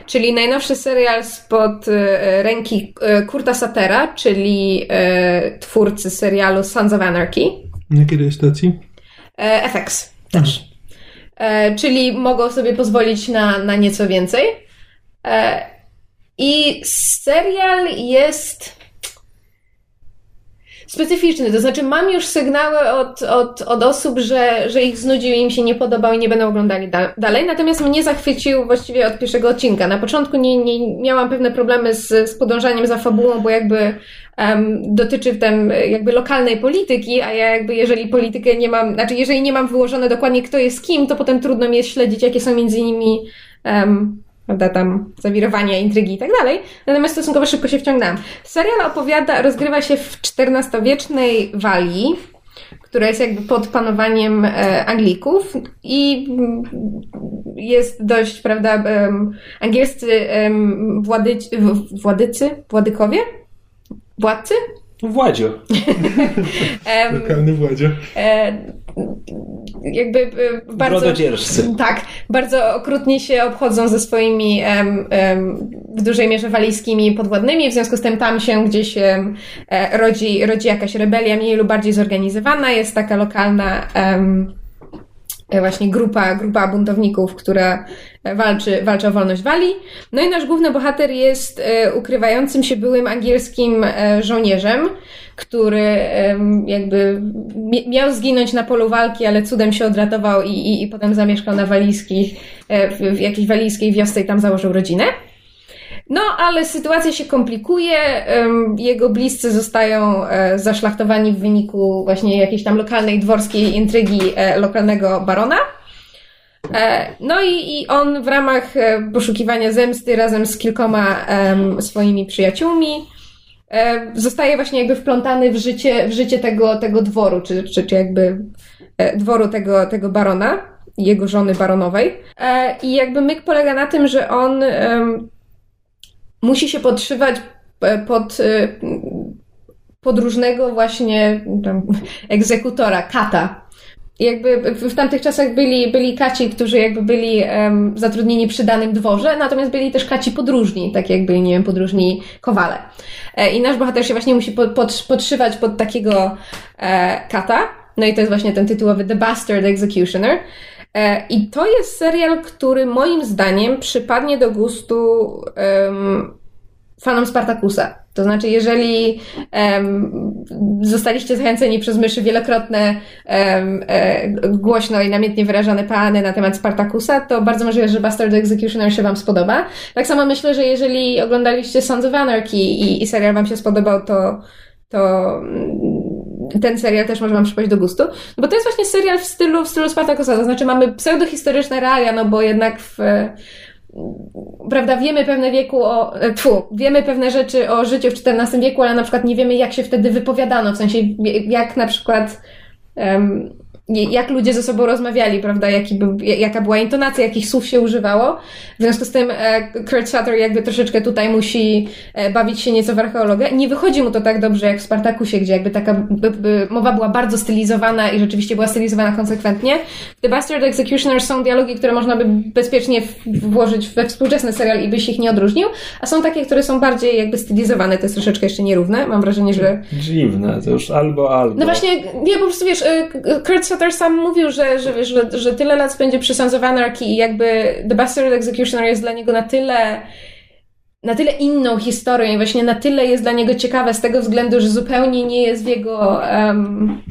czyli najnowszy serial spod e, ręki Kurta Satera, czyli twórcy serialu Sons of Anarchy. Na jakiej stacji? FX też. E, czyli mogą sobie pozwolić na, na nieco więcej. E, I serial jest specyficzny, to znaczy mam już sygnały od, od, od osób, że, że ich znudził im się nie podobał i nie będą oglądali da- dalej, natomiast mnie zachwycił właściwie od pierwszego odcinka. Na początku nie, nie miałam pewne problemy z, z podążaniem za fabułą, bo jakby em, dotyczy ten jakby lokalnej polityki, a ja jakby jeżeli politykę nie mam, znaczy jeżeli nie mam wyłożone dokładnie kto jest kim, to potem trudno mi jest śledzić, jakie są między nimi um, prawda, tam zawirowania, intrygi i tak dalej. Natomiast stosunkowo szybko się wciągnęłam. Serial opowiada, rozgrywa się w XIV-wiecznej Walii, która jest jakby pod panowaniem e, Anglików i jest dość, prawda, angielscy władyci, władycy, władykowie? Władcy? Władzio. Lokalny władzie. e, jakby e, bardzo... Brododzierżcy. Tak, bardzo okrutnie się obchodzą ze swoimi em, em, w dużej mierze walijskimi podwładnymi, w związku z tym tam się gdzieś em, e, rodzi, rodzi jakaś rebelia mniej lub bardziej zorganizowana, jest taka lokalna em, właśnie grupa, grupa buntowników, która walczy, walczy o wolność Walii. No i nasz główny bohater jest e, ukrywającym się byłym angielskim e, żołnierzem, który jakby mi- miał zginąć na polu walki, ale cudem się odratował i, i, i potem zamieszkał na walijskich, e, w jakiejś walijskiej wiosce i tam założył rodzinę. No, ale sytuacja się komplikuje. Jego bliscy zostają e, zaszlachtowani w wyniku właśnie jakiejś tam lokalnej dworskiej intrygi e, lokalnego barona. E, No i, i on w ramach poszukiwania zemsty razem z kilkoma swoimi przyjaciółmi zostaje właśnie jakby wplątany w życie, w życie tego, tego dworu, czy, czy, czy jakby dworu tego, tego barona jego żony baronowej. I jakby myk polega na tym, że on musi się podszywać e, pod, e, pod różnego właśnie tam, egzekutora, kata. Jakby w, tamtych czasach byli, byli kaci, którzy jakby byli em, zatrudnieni przy danym dworze, natomiast byli też kaci podróżni, tak jakby, nie wiem, podróżni kowale. E, I nasz bohater się właśnie musi pod, pod, podszywać pod takiego e, kata. No i to jest właśnie ten tytułowy The Bastard Executioner. E, I to jest serial, który moim zdaniem przypadnie do gustu em, fanom Spartakusa. To znaczy, jeżeli em, zostaliście zachęceni przez myszy wielokrotne em, e, głośno i namiętnie wyrażane peany na temat Spartakusa, to bardzo możliwe, że Bastard Executioner się Wam spodoba. Tak samo myślę, że jeżeli oglądaliście Sons of Anarchy i, i serial Wam się spodobał, to, to ten serial też może Wam przypaść do gustu. No bo to jest właśnie serial w stylu, w stylu Spartakusa, to znaczy mamy pseudohistoryczne realia, no bo jednak w prawda, wiemy pewne wieku o, e, tfu, wiemy pewne rzeczy o życiu w XIV wieku, ale na przykład nie wiemy, jak się wtedy wypowiadano, w sensie, jak na przykład, um, jak ludzie ze sobą rozmawiali, prawda, jaki był, jaka była intonacja, jakich słów się używało. W związku z tym e, Kurt Sutter jakby troszeczkę tutaj musi e, bawić się nieco w archeologię. Nie wychodzi mu to tak dobrze jak w Spartakusie, gdzie jakby taka by, by, mowa była bardzo stylizowana i rzeczywiście była stylizowana konsekwentnie. W The Bastard Executioner są dialogi, które można by bezpiecznie włożyć we współczesny serial i byś ich nie odróżnił, a są takie, które są bardziej jakby stylizowane, to jest troszeczkę jeszcze nierówne. Mam wrażenie, że... Dziwne, to już albo, albo. No właśnie, nie, po prostu wiesz, Kurt Sutter sam mówił, że, że, że, że tyle lat spędzi przy Sons of Anarchy i jakby The Bastard Executioner jest dla niego na tyle na tyle inną historią i właśnie na tyle jest dla niego ciekawe z tego względu, że zupełnie nie jest w jego um,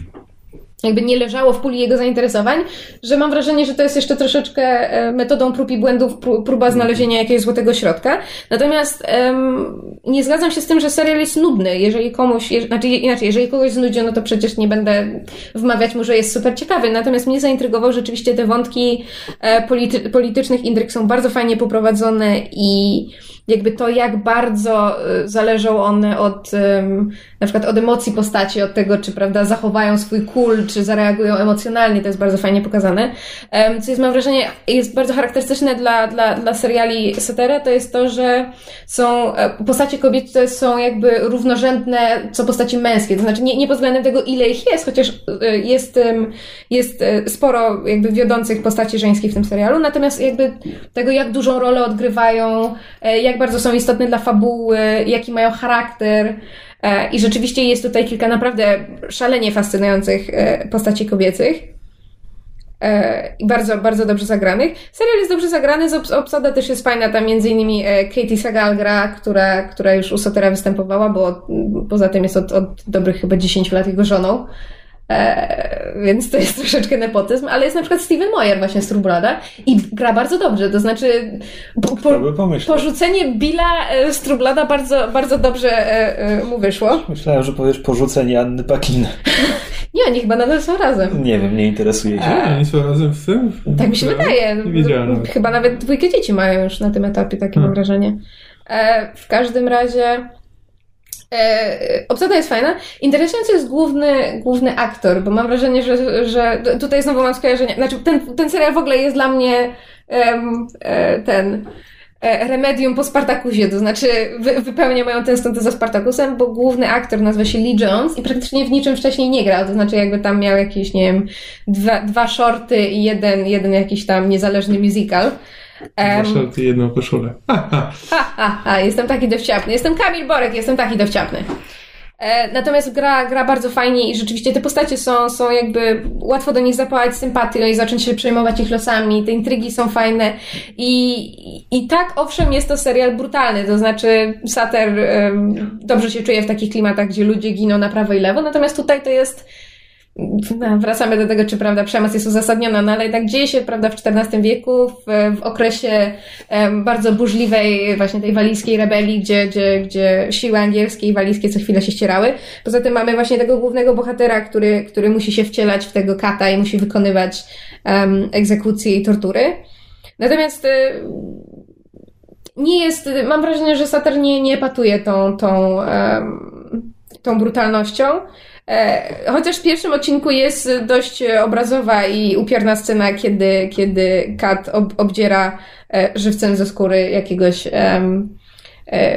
jakby nie leżało w puli jego zainteresowań, że mam wrażenie, że to jest jeszcze troszeczkę e, metodą prób i błędów, próba znalezienia jakiegoś złotego środka. Natomiast um, nie zgadzam się z tym, że serial jest nudny. Jeżeli komuś, je, znaczy inaczej, jeżeli kogoś znudzi, no to przecież nie będę wmawiać mu, że jest super ciekawy. Natomiast mnie zaintrygował rzeczywiście te wątki e, polity, politycznych indryk są bardzo fajnie poprowadzone i jakby to, jak bardzo y, zależą one od na przykład od emocji postaci, od tego, czy prawda, zachowają swój kul, czy zareagują emocjonalnie, to jest bardzo fajnie pokazane. Co jest, mam wrażenie, jest bardzo charakterystyczne dla, dla, dla seriali Satera, to jest to, że są e, postacie kobiety są jakby równorzędne co postaci męskie, to znaczy nie, nie pod względem tego, ile ich jest, chociaż e, jest, jest e, sporo jakby wiodących postaci żeńskich w tym serialu, natomiast jakby tego, jak dużą rolę odgrywają, jak bardzo są istotne dla fabuły, jaki mają charakter. E, I rzeczywiście jest tutaj kilka naprawdę szalenie fascynujących e, postaci kobiecych. E, I bardzo, bardzo dobrze zagranych. Serial jest dobrze zagrany, obsada też jest fajna. Tam między innymi Katie Sagal gra, która, która już u Sotera występowała, bo poza tym jest od, od dobrych chyba 10 lat jego żoną. E, więc to jest [LAUGHS] troszeczkę nepotyzm, ale jest na przykład Steven Moyer właśnie z Trublada i gra bardzo dobrze, to znaczy po, po, porzucenie Billa e, z Trublada bardzo, bardzo dobrze e, e, mu wyszło. Myślałem, że powiesz porzucenie Anny Pakin. [LAUGHS] nie, oni chyba nadal są razem. Nie wiem, nie interesuje się. A, oni są razem w tym? Tak mi się wydaje. Nie wiedziałem. Chyba nawet dwójkę dzieci mają już na tym etapie, takie hmm. mam wrażenie. E, w każdym razie E, obsada jest fajna. Interesujący jest główny, główny aktor, bo mam wrażenie, że, że tutaj znowu mam skojarzenie. Znaczy, ten, ten serial w ogóle jest dla mnie um, ten e, remedium po Spartakusie, to znaczy wy, wypełnia moją tęsknotę za Spartakusem, bo główny aktor nazywa się Lee Jones i praktycznie w niczym wcześniej nie grał, to znaczy jakby tam miał jakieś, nie wiem, dwa, dwa shorty i jeden, jeden jakiś tam niezależny musical. Zwłaszcza ty jedną koszulę. [LAUGHS] Ha, ha. Ha, jestem taki dowciapny. Jestem Kamil Borek, jestem taki dowciapny. E, natomiast gra, gra bardzo fajnie i rzeczywiście te postacie są, są jakby łatwo do nich zapałać sympatią i zacząć się przejmować ich losami. Te intrygi są fajne i, i tak owszem jest to serial brutalny, to znaczy Sater dobrze się czuje w takich klimatach, gdzie ludzie giną na prawo i lewo, natomiast tutaj to jest no, wracamy do tego, czy prawda przemoc jest uzasadniona, no ale jednak dzieje się prawda, w XIV wieku, w, w okresie um, bardzo burzliwej właśnie tej walijskiej rebelii, gdzie, gdzie, gdzie siły angielskie i walijskie co chwilę się ścierały. Poza tym mamy właśnie tego głównego bohatera, który, który musi się wcielać w tego kata i musi wykonywać um, egzekucje i tortury. Natomiast y, nie jest, mam wrażenie, że Sater nie, nie patuje tą, tą, um, tą brutalnością. E, chociaż w pierwszym odcinku jest dość obrazowa i upiorna scena, kiedy, kiedy Kat ob, obdziera e, żywcem ze skóry jakiegoś, um,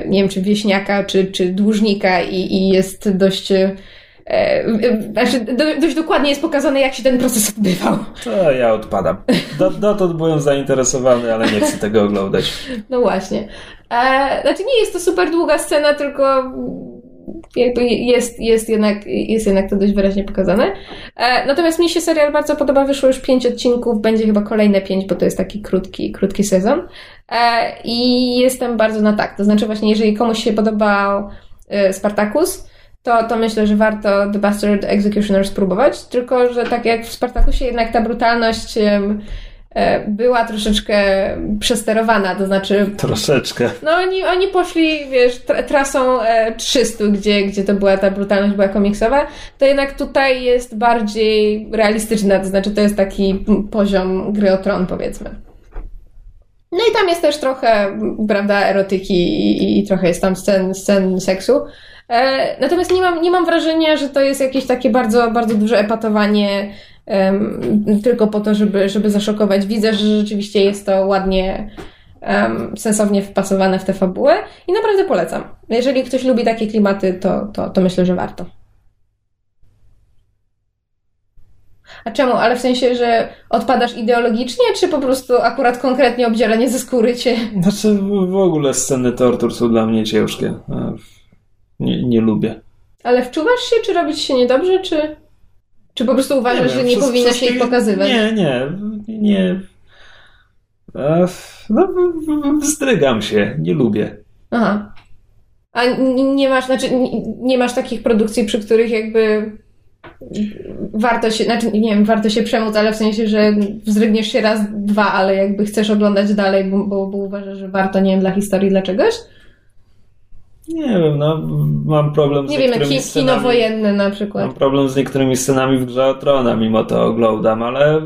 nie wiem, czy wieśniaka, czy, czy dłużnika i, i jest dość znaczy, dość dokładnie jest pokazane, jak się ten proces odbywał. To ja odpadam. Dotąd byłem zainteresowany, ale nie chcę tego oglądać. No właśnie. E, znaczy, nie jest to super długa scena, tylko jakby jest, jest, jednak, jest jednak to dość wyraźnie pokazane. E, natomiast mi się serial bardzo podoba, wyszło już pięć odcinków, będzie chyba kolejne pięć, bo to jest taki krótki, krótki sezon. E, I jestem bardzo na tak. To znaczy właśnie, jeżeli komuś się podobał e, Spartacus, to, to myślę, że warto The Bastard Executioner spróbować. Tylko, że tak jak w Spartakusie jednak ta brutalność była troszeczkę przesterowana, to znaczy... Troszeczkę. No oni, oni poszli, wiesz, trasą 300, e, gdzie, gdzie to była ta brutalność była komiksowa, to jednak tutaj jest bardziej realistyczna, to znaczy to jest taki poziom gry o tron, powiedzmy. No i tam jest też trochę, prawda, erotyki i, i trochę jest tam scen, scen seksu. E, natomiast nie mam, nie mam wrażenia, że to jest jakieś takie bardzo, bardzo duże epatowanie tylko po to, żeby, żeby zaszokować Widzę, że rzeczywiście jest to ładnie sensownie wpasowane w tę fabułę i naprawdę polecam. Jeżeli ktoś lubi takie klimaty, to, to, to myślę, że warto. A czemu? Ale w sensie, że odpadasz ideologicznie, czy po prostu akurat konkretnie obdzieranie ze skóry cię... Znaczy w ogóle sceny tortur są dla mnie ciężkie. Nie, nie lubię. Ale wczuwasz się, czy robić się niedobrze, czy... Czy po prostu uważasz, nie że nie powinno się ich pokazywać? Nie, nie, nie. No, się, nie lubię. Aha. A nie masz, znaczy, nie masz takich produkcji, przy których jakby warto się, znaczy nie wiem, warto się przemóc, ale w sensie, że wzdrygniesz się raz, dwa, ale jakby chcesz oglądać dalej, bo, bo, bo uważasz, że warto, nie wiem, dla historii, dla czegoś? Nie wiem, no mam problem z Nie wiem, niektórymi scenami. kino wojenne na przykład. Mam problem z niektórymi scenami w Grze o Trona, mimo to oglądam, ale...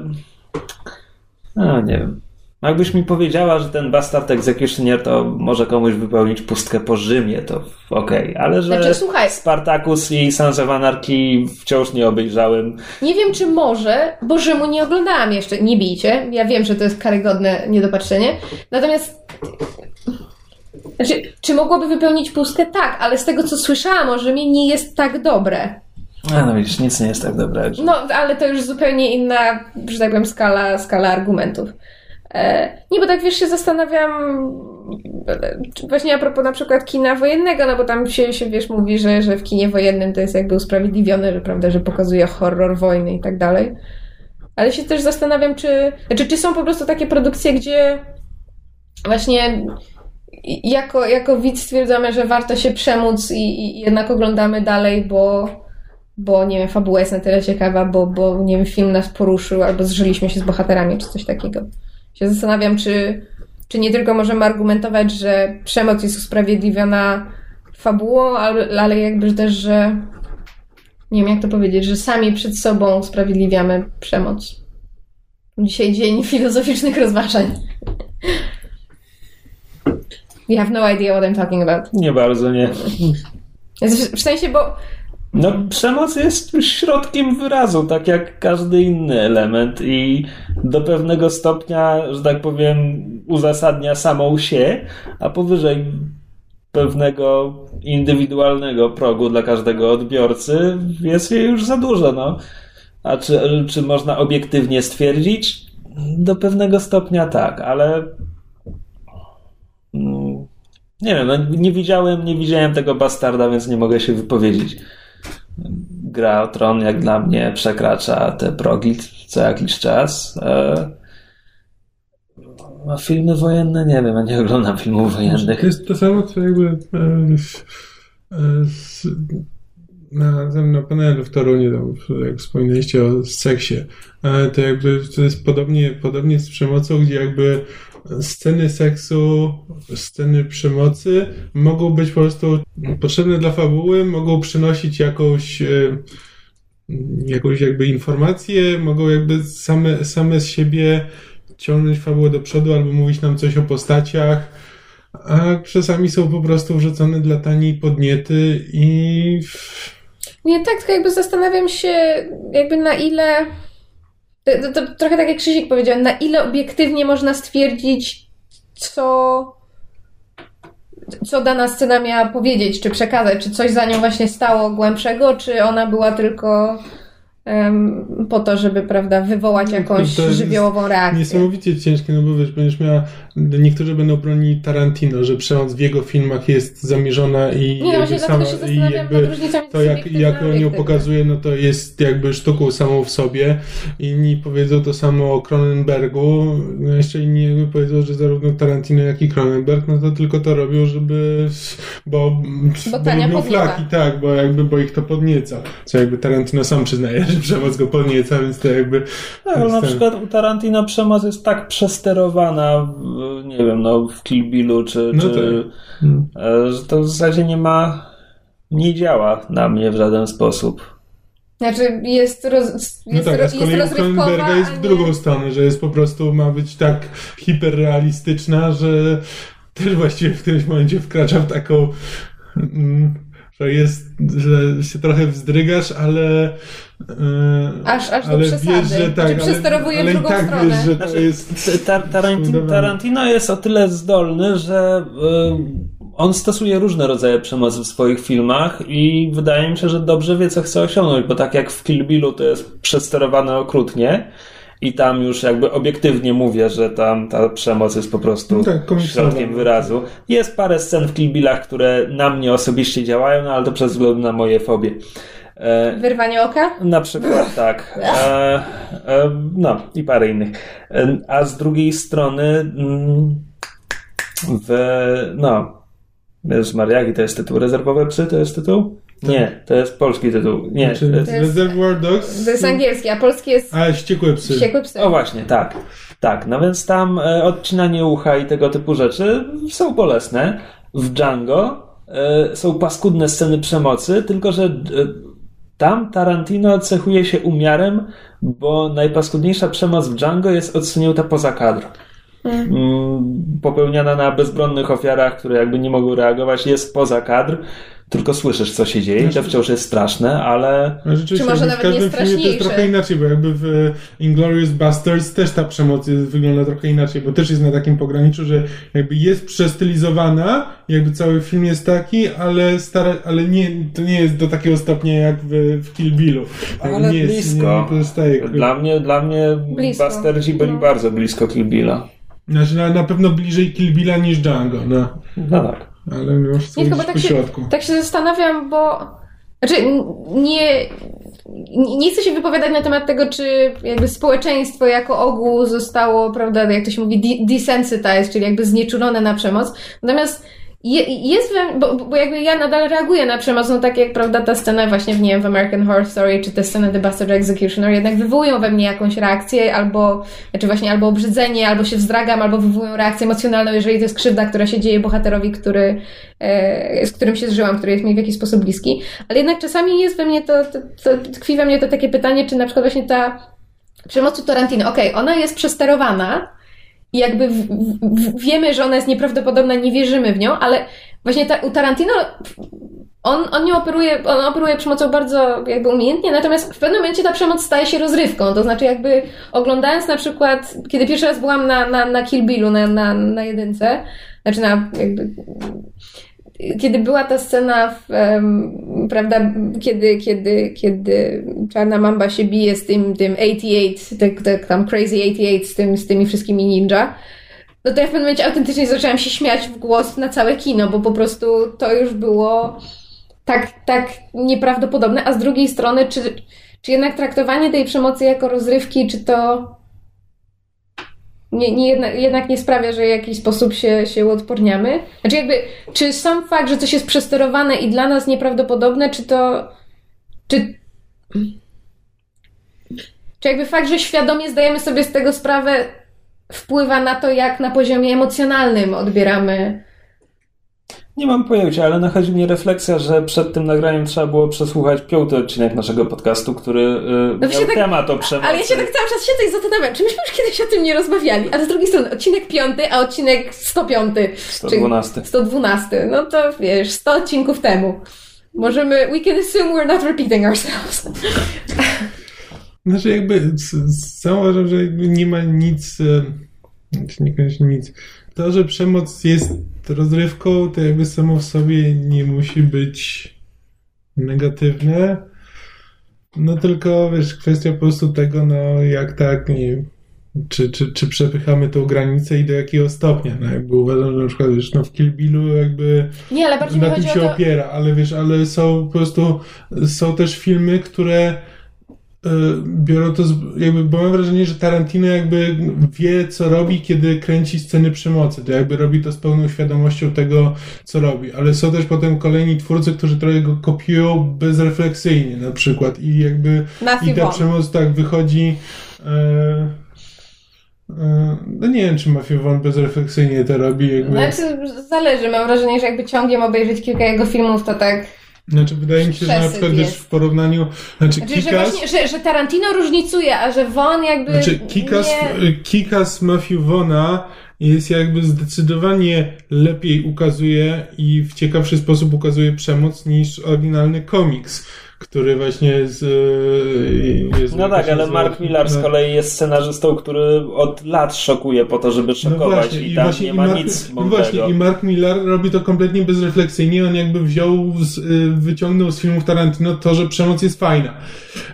No, nie wiem. Jakbyś mi powiedziała, że ten Bastard Executioner to może komuś wypełnić pustkę po Rzymie, to okej, ale że Znaczy, słuchaj. Spartacus i Sons of Anarchy wciąż nie obejrzałem. Nie wiem, czy może, bo Rzymu nie oglądałam jeszcze, nie bijcie. Ja wiem, że to jest karygodne niedopatrzenie. Natomiast. Znaczy, czy mogłoby wypełnić pustkę? Tak, ale z tego, co słyszałam o Rzymie, nie jest tak dobre. A no widzisz, nic nie jest tak dobre. No, ale to już zupełnie inna, że tak powiem, skala, skala argumentów. E, nie, bo tak wiesz, się zastanawiam e, właśnie a propos na przykład kina wojennego, no bo tam się, się wiesz, mówi, że, że w kinie wojennym to jest jakby usprawiedliwione, że prawda, że pokazuje horror wojny i tak dalej. Ale się też zastanawiam, czy, znaczy, czy są po prostu takie produkcje, gdzie właśnie jako, jako widz stwierdzamy, że warto się przemóc i, i jednak oglądamy dalej, bo, bo nie wiem, fabuła jest na tyle ciekawa, bo, bo nie wiem, film nas poruszył, albo zżyliśmy się z bohaterami, czy coś takiego. Się zastanawiam, czy, czy nie tylko możemy argumentować, że przemoc jest usprawiedliwiona fabułą, ale, ale jakby też, że nie wiem jak to powiedzieć, że sami przed sobą usprawiedliwiamy przemoc. Dzisiaj dzień filozoficznych rozważań. You have no idea what I'm talking about. Nie bardzo, nie. W sensie, bo No, przemoc jest środkiem wyrazu, tak jak każdy inny element i do pewnego stopnia, że tak powiem, uzasadnia samą się, a powyżej pewnego indywidualnego progu dla każdego odbiorcy jest jej już za dużo, no. A czy, czy można obiektywnie stwierdzić? Do pewnego stopnia tak, ale nie wiem, no, nie widziałem, nie widziałem tego bastarda, więc nie mogę się wypowiedzieć gra o tron jak dla mnie przekracza te progi co jakiś czas. E, A filmy wojenne nie wiem, ja nie oglądam filmów wojennych. To jest to samo, co jakby e, e, na, na panelu w Toruniu, jak wspominaliście o seksie, to jakby to jest podobnie, podobnie z przemocą, gdzie jakby sceny seksu, sceny przemocy mogą być po prostu potrzebne dla fabuły, mogą przynosić jakąś e, jakąś jakby informację, mogą jakby same, same z siebie ciągnąć fabułę do przodu albo mówić nam coś o postaciach, a czasami są po prostu wrzucone dla taniej podniety i Nie, tak, tylko jakby zastanawiam się, jakby na ile. To, to trochę tak jak Krzysiek powiedział, na ile obiektywnie można stwierdzić, co. Co dana scena miała powiedzieć, czy przekazać, czy coś za nią właśnie stało głębszego, czy ona była tylko po to, żeby, prawda, wywołać jakąś To jest żywiołową reakcję. Niesamowicie ciężkie, no bo wiesz, będziesz miała, niektórzy będą bronili Tarantino, że przemoc w jego filmach jest zamierzona i Nie, no jakby sama, i jakby to jak, jak on ją pokazuje, no to jest jakby sztuką samą w sobie. Inni powiedzą to samo o Cronenbergu, no jeszcze inni jakby powiedzą, że zarówno Tarantino, jak i Cronenberg, no to tylko to robią, żeby, bo, Bo lubią podnieca. flaki, tak, bo jakby, bo ich to podnieca. Co jakby Tarantino sam przyznaje, że przemoc go podnieca, więc to jakby... Tak, ale na przykład u Tarantino przemoc jest tak przesterowana, w, nie wiem, no w Kill Billu, czy, No czy tak. e, że to w zasadzie nie ma, nie działa na mnie w żaden sposób. Znaczy, jest, roz, jest, No tak, a z jest kolei Cronenberga jest w nie- drugą stronę, że jest po prostu, ma być tak hiperrealistyczna, że też właściwie w którymś momencie wkracza w taką, mm, że jest, że się trochę wzdrygasz, ale e, Aż- aż do ale przesady. wiesz, że tak, Znaczy, ale, przesterowuje w ale i drugą tak stronę. wiesz, że Znaczy, to jest Tar Tarantino. Tarantino jest o tyle zdolny, że y, on stosuje różne rodzaje przemocy w swoich filmach i wydaje mi się, że dobrze wie, co chce osiągnąć, bo tak jak w Kill Billu to jest przesterowane okrutnie i tam już jakby obiektywnie mówię, że tam ta przemoc jest po prostu No tak, środkiem wyrazu. Jest parę scen w Kill Billach, które na mnie osobiście działają, no ale to przez wzgląd na moje fobie. E, Wyrwanie oka? na przykład tak. E, e, no i parę innych. E, a z drugiej strony mm, w, no Jezus Maria, jaki to jest tytuł? Rezerwowe psy to jest tytuł? Nie, to jest polski tytuł. Nie. Znaczy, to jest... Reservoir Dogs. To jest angielski, a polski jest A, ściekłe psy. wściekłe psy. O właśnie, tak. Tak, no więc tam e, odcinanie ucha i tego typu rzeczy są bolesne. W Django e, są paskudne sceny przemocy, tylko że e, tam Tarantino cechuje się umiarem, bo najpaskudniejsza przemoc w Django jest odsunięta poza kadr. Mm, Popełniana na bezbronnych ofiarach, które jakby nie mogły reagować, jest poza kadr. Tylko słyszysz, co się dzieje, i to wciąż jest straszne, ale No rzeczywiście, Czy może nawet w każdym filmie to jest trochę inaczej, bo jakby w Inglourious Basterds też ta przemoc jest, wygląda trochę inaczej, bo też jest na takim pograniczu, że jakby jest przestylizowana, jakby cały film jest taki, ale stara, ale nie, to nie jest do takiego stopnia jak w, w Kill Billu. Ale nie jest, blisko. Nie, pozostaje. dla mnie, dla mnie Blisko. Byli No. bardzo blisko Kill Billa. Znaczy na, na pewno bliżej Kill Billa niż Django, no. No tak. Ale mimo wszystko Nie, tylko tak się, tak się zastanawiam, bo. Znaczy, nie. Nie chcę się wypowiadać na temat tego, czy jakby społeczeństwo jako ogół zostało, prawda, jak to się mówi, de- desensitized, czyli jakby znieczulone na przemoc. Natomiast je, jest, bo, bo jakby ja nadal reaguję na przemoc, no tak jak, prawda, ta scena właśnie w, nie wiem, w American Horror Story, czy te sceny The Bastard Executioner jednak wywołują we mnie jakąś reakcję, albo, znaczy właśnie albo obrzydzenie, albo się wzdragam, albo wywołują reakcję emocjonalną, jeżeli to jest krzywda, która się dzieje bohaterowi, który, e, z którym się zżyłam, który jest mi w jakiś sposób bliski. Ale jednak czasami jest we mnie to, to, to tkwi we mnie to takie pytanie, czy na przykład właśnie ta przemoc u Tarantino, okej, ona jest przesterowana, jakby w, w, wiemy, że ona jest nieprawdopodobna, nie wierzymy w nią, ale właśnie ta, u Tarantino on, on nie operuje, on operuje przemocą bardzo jakby umiejętnie, natomiast w pewnym momencie ta przemoc staje się rozrywką, to znaczy jakby oglądając na przykład, kiedy pierwszy raz byłam na, na, na Kill Billu, na, na, na jedynce, znaczy na jakby kiedy była ta scena, w, em, prawda, kiedy, kiedy, kiedy czarna mamba się bije z tym, tym 88, tak, tak, tam Crazy 88 z, tym, z tymi wszystkimi ninja, no to ja w pewnym momencie autentycznie zaczęłam się śmiać w głos na całe kino, bo po prostu to już było tak, tak nieprawdopodobne, a z drugiej strony, czy, czy jednak traktowanie tej przemocy jako rozrywki, czy to nie, nie jednak, jednak nie sprawia, że w jakiś sposób się, się uodporniamy? Znaczy jakby, czy sam fakt, że coś jest przesterowane i dla nas nieprawdopodobne, czy to... Czy, czy jakby fakt, że świadomie zdajemy sobie z tego sprawę, wpływa na to, jak na poziomie emocjonalnym odbieramy Nie mam pojęcia, ale nachodzi mnie refleksja, że przed tym nagraniem trzeba było przesłuchać piąty odcinek naszego podcastu, który yy, No miał tak- temat o przemocy. Ale ja się tak cały czas siedzę i zastanawiam, czy myśmy już kiedyś o tym nie rozmawiali? A z drugiej strony odcinek piąty, a odcinek 105. 112. Czy 112. No to wiesz, 100 odcinków temu. Możemy, we can assume we're not repeating ourselves. Znaczy jakby sam uważam, że jakby nie ma nic, e, znaczy niekoniecznie nic. To, że przemoc jest rozrywką, to jakby samo w sobie nie musi być negatywne. No tylko, wiesz, kwestia po prostu tego, no jak tak, nie czy, czy, czy przepychamy tą granicę i do jakiego stopnia. No jakby uważam, że na przykład, wiesz, no w Kill Billu jakby Nie, ale bardziej na tym się to... opiera, ale wiesz, ale są po prostu, są też filmy, które biorą to, z, jakby, bo mam wrażenie, że Tarantino jakby wie, co robi, kiedy kręci sceny przemocy, to jakby robi to z pełną świadomością tego, co robi, ale są też potem kolejni twórcy, którzy trochę go kopiują bezrefleksyjnie na przykład. I jakby Matthew i ta przemoc tak wychodzi e, e, no nie wiem, czy Matthew Vaughn bezrefleksyjnie to robi, jakby... Znaczy, zależy. Mam wrażenie, że jakby ciągiem obejrzeć kilka jego filmów, to tak... Znaczy, wydaje mi się, że na przykład wiesz, w porównaniu. Znaczy, Znaczy, że, Kikas. właśnie, że, że Tarantino różnicuje, a że Von jakby Znaczy, Kikas, nie... Kikas Matthew Vona jest jakby zdecydowanie lepiej ukazuje i w ciekawszy sposób ukazuje przemoc niż oryginalny komiks, który właśnie z. e, Jest, No tak, ale? Mark Millar z No. kolei jest scenarzystą, który od lat szokuje po to, żeby No szokować właśnie, i tam nie ma Mark, nic no właśnie, mądrego. i Mark Millar robi to kompletnie bezrefleksyjnie. On jakby wziął, z, y, wyciągnął z filmów Tarantino to, że przemoc jest fajna.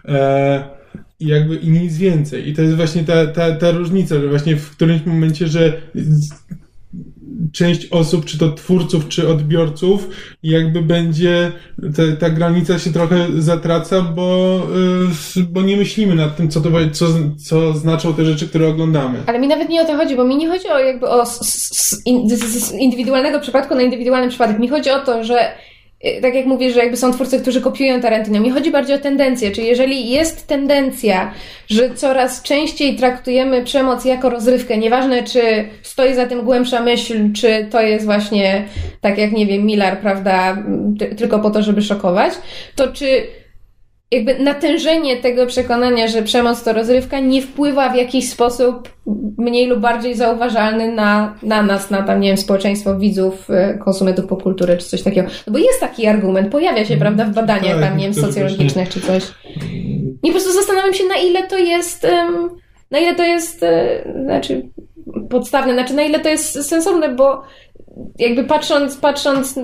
E, I jakby i nic więcej. I to jest właśnie ta, ta, ta różnica, że właśnie w którymś momencie, że część osób, czy to twórców, czy odbiorców, jakby będzie, te, ta granica się trochę zatraca, bo, y, bo nie myślimy nad tym, co to, co, co znaczą te rzeczy, które oglądamy. Ale mi nawet nie o to chodzi, bo mi nie chodzi o jakby o z- z- z indywidualnego przypadku na indywidualny przypadek. Mi chodzi o to, że tak jak mówisz, że jakby są twórcy, którzy kopiują Tarantino. Mi chodzi bardziej o tendencję, czyli jeżeli jest tendencja, że coraz częściej traktujemy przemoc jako rozrywkę, nieważne czy stoi za tym głębsza myśl, czy to jest właśnie tak jak, nie wiem, Miller, prawda, tylko po to, żeby szokować, to czy jakby natężenie tego przekonania, że przemoc to rozrywka, nie wpływa w jakiś sposób mniej lub bardziej zauważalny na, na nas, na tam, nie wiem, społeczeństwo widzów, e, konsumentów popkultury czy coś takiego. No bo jest taki argument, pojawia się, prawda, w badaniach Tak, tam, nie wiem, socjologicznych czy coś. I po prostu zastanawiam się, na ile to jest, na ile to jest, e, znaczy, podstawne, znaczy, na ile to jest sensowne, bo jakby patrząc, patrząc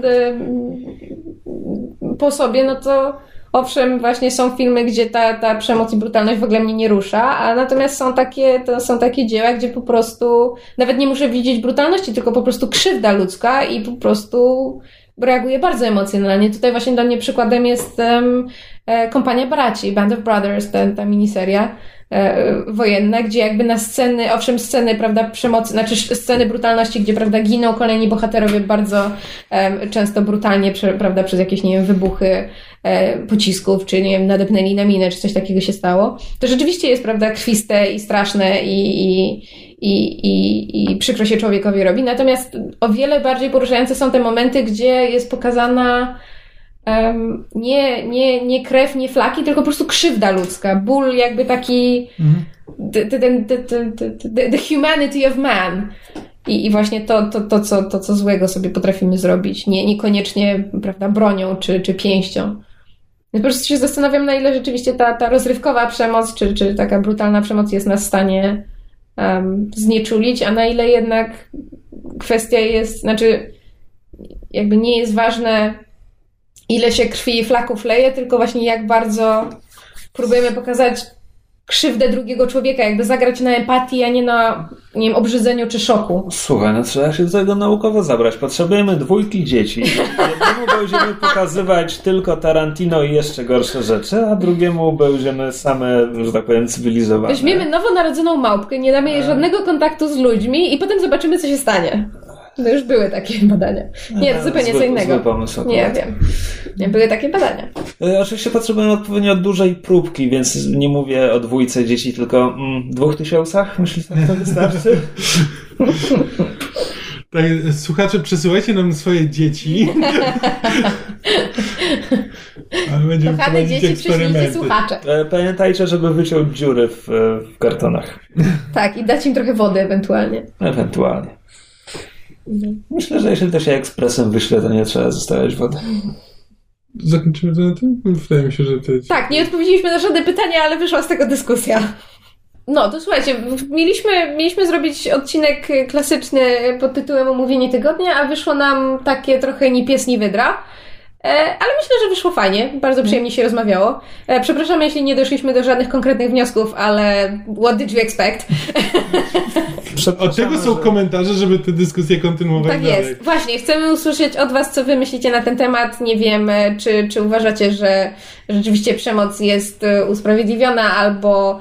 po sobie, no to Owszem, właśnie są filmy, gdzie ta, ta przemoc i brutalność w ogóle mnie nie rusza, a natomiast są takie, to są takie dzieła, gdzie po prostu nawet nie muszę widzieć brutalności, tylko po prostu krzywda ludzka i po prostu reaguje bardzo emocjonalnie. Tutaj właśnie dla mnie przykładem jest um, Kompania Braci, Band of Brothers, ta, ta miniseria e, wojenna, gdzie jakby na sceny, owszem sceny, prawda, przemocy, znaczy sceny brutalności, gdzie, prawda, giną kolejni bohaterowie bardzo często brutalnie, prawda, przez jakieś, nie wiem, wybuchy e, pocisków, czy, nie wiem, nadepnęli na minę, czy coś takiego się stało. To rzeczywiście jest, prawda, krwiste i straszne i, i, i, i, i przykro się człowiekowi robi. Natomiast o wiele bardziej poruszające są te momenty, gdzie jest pokazana nie, nie, nie krew, nie flaki, tylko po prostu krzywda ludzka, ból jakby taki the, the, the, the, the, the humanity of man. I, I właśnie to, to, to, co, to, co złego sobie potrafimy zrobić. Nie, niekoniecznie, prawda, bronią czy, czy pięścią. Ja po prostu się zastanawiam, na ile rzeczywiście ta, ta rozrywkowa przemoc, czy, czy taka brutalna przemoc jest nas w stanie um, znieczulić, a na ile jednak kwestia jest, znaczy jakby nie jest ważne, ile się krwi i flaków leje, tylko właśnie jak bardzo próbujemy pokazać krzywdę drugiego człowieka, jakby zagrać na empatii, a nie na, nie wiem, obrzydzeniu czy szoku. Słuchaj, no trzeba się do tego naukowo zabrać. Potrzebujemy dwójki dzieci. Jednemu będziemy pokazywać tylko Tarantino i jeszcze gorsze rzeczy, a drugiemu będziemy same, że tak powiem, cywilizowane. Weźmiemy nowonarodzoną małpkę, nie damy jej żadnego kontaktu z ludźmi i potem zobaczymy, co się stanie. To już były takie [LAUGHS] badania. Nie, to zupełnie co innego. zły pomysł Nie wiem. Nie, były takie badania. E, Oczywiście potrzebujemy odpowiednio dużej próbki, więc nie mówię o dwójce dzieci, tylko mm, dwóch tysiącach. Myślisz, że to wystarczy? [LAUGHS] Tak, słuchacze, przesyłajcie nam swoje dzieci. [LAUGHS] Ale będziemy Kochane dzieci, przyślijcie eksperymenty. słuchacze. E, Pamiętajcie, żeby wyciąć dziury w, e, w kartonach. Tak, i dać im trochę wody ewentualnie. Ewentualnie. Myślę, że jeśli to się ekspresem wyśle, to nie trzeba zostawiać wody. Zakończymy to na tym? Wydaje mi się, że to jest... Tak, nie odpowiedzieliśmy na żadne pytania, ale wyszła z tego dyskusja. No, to słuchajcie, mieliśmy, mieliśmy zrobić odcinek klasyczny pod tytułem Omówienie tygodnia, a wyszło nam takie trochę ni pies, ni wydra. E, Ale myślę, że wyszło fajnie, bardzo przyjemnie się rozmawiało. E, Przepraszam, jeśli nie doszliśmy do żadnych konkretnych wniosków, ale what did you expect? Od tego są komentarze, żeby tę dyskusję kontynuować Tak dalej. jest. Właśnie, chcemy usłyszeć od Was, co Wy myślicie na ten temat. Nie wiem, e, czy, czy uważacie, że rzeczywiście przemoc jest usprawiedliwiona, albo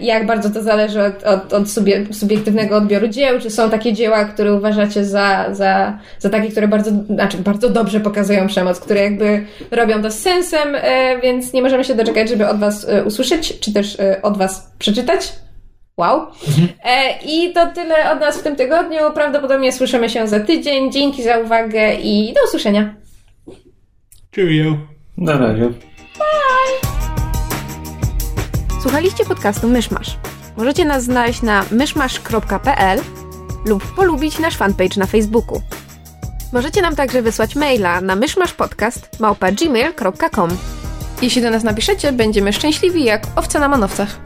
jak bardzo to zależy od, od, od subie, subiektywnego odbioru dzieł. Czy są takie dzieła, które uważacie za, za, za takie, które bardzo, znaczy bardzo dobrze pokazują przemoc, które jakby robią to z sensem, e, więc nie możemy się doczekać, żeby od Was e, usłyszeć, czy też e, od Was przeczytać. Wow. E, I to tyle od nas w tym tygodniu. Prawdopodobnie słyszymy się za tydzień. Dzięki za uwagę i do usłyszenia. Cheerio. Na razie. Słuchaliście podcastu Myszmasz. Możecie nas znaleźć na myszmasz.pl lub polubić nasz fanpage na Facebooku. Możecie nam także wysłać maila na myszmaszpodcast.gmail.com Jeśli do nas napiszecie, będziemy szczęśliwi jak owce na manowcach.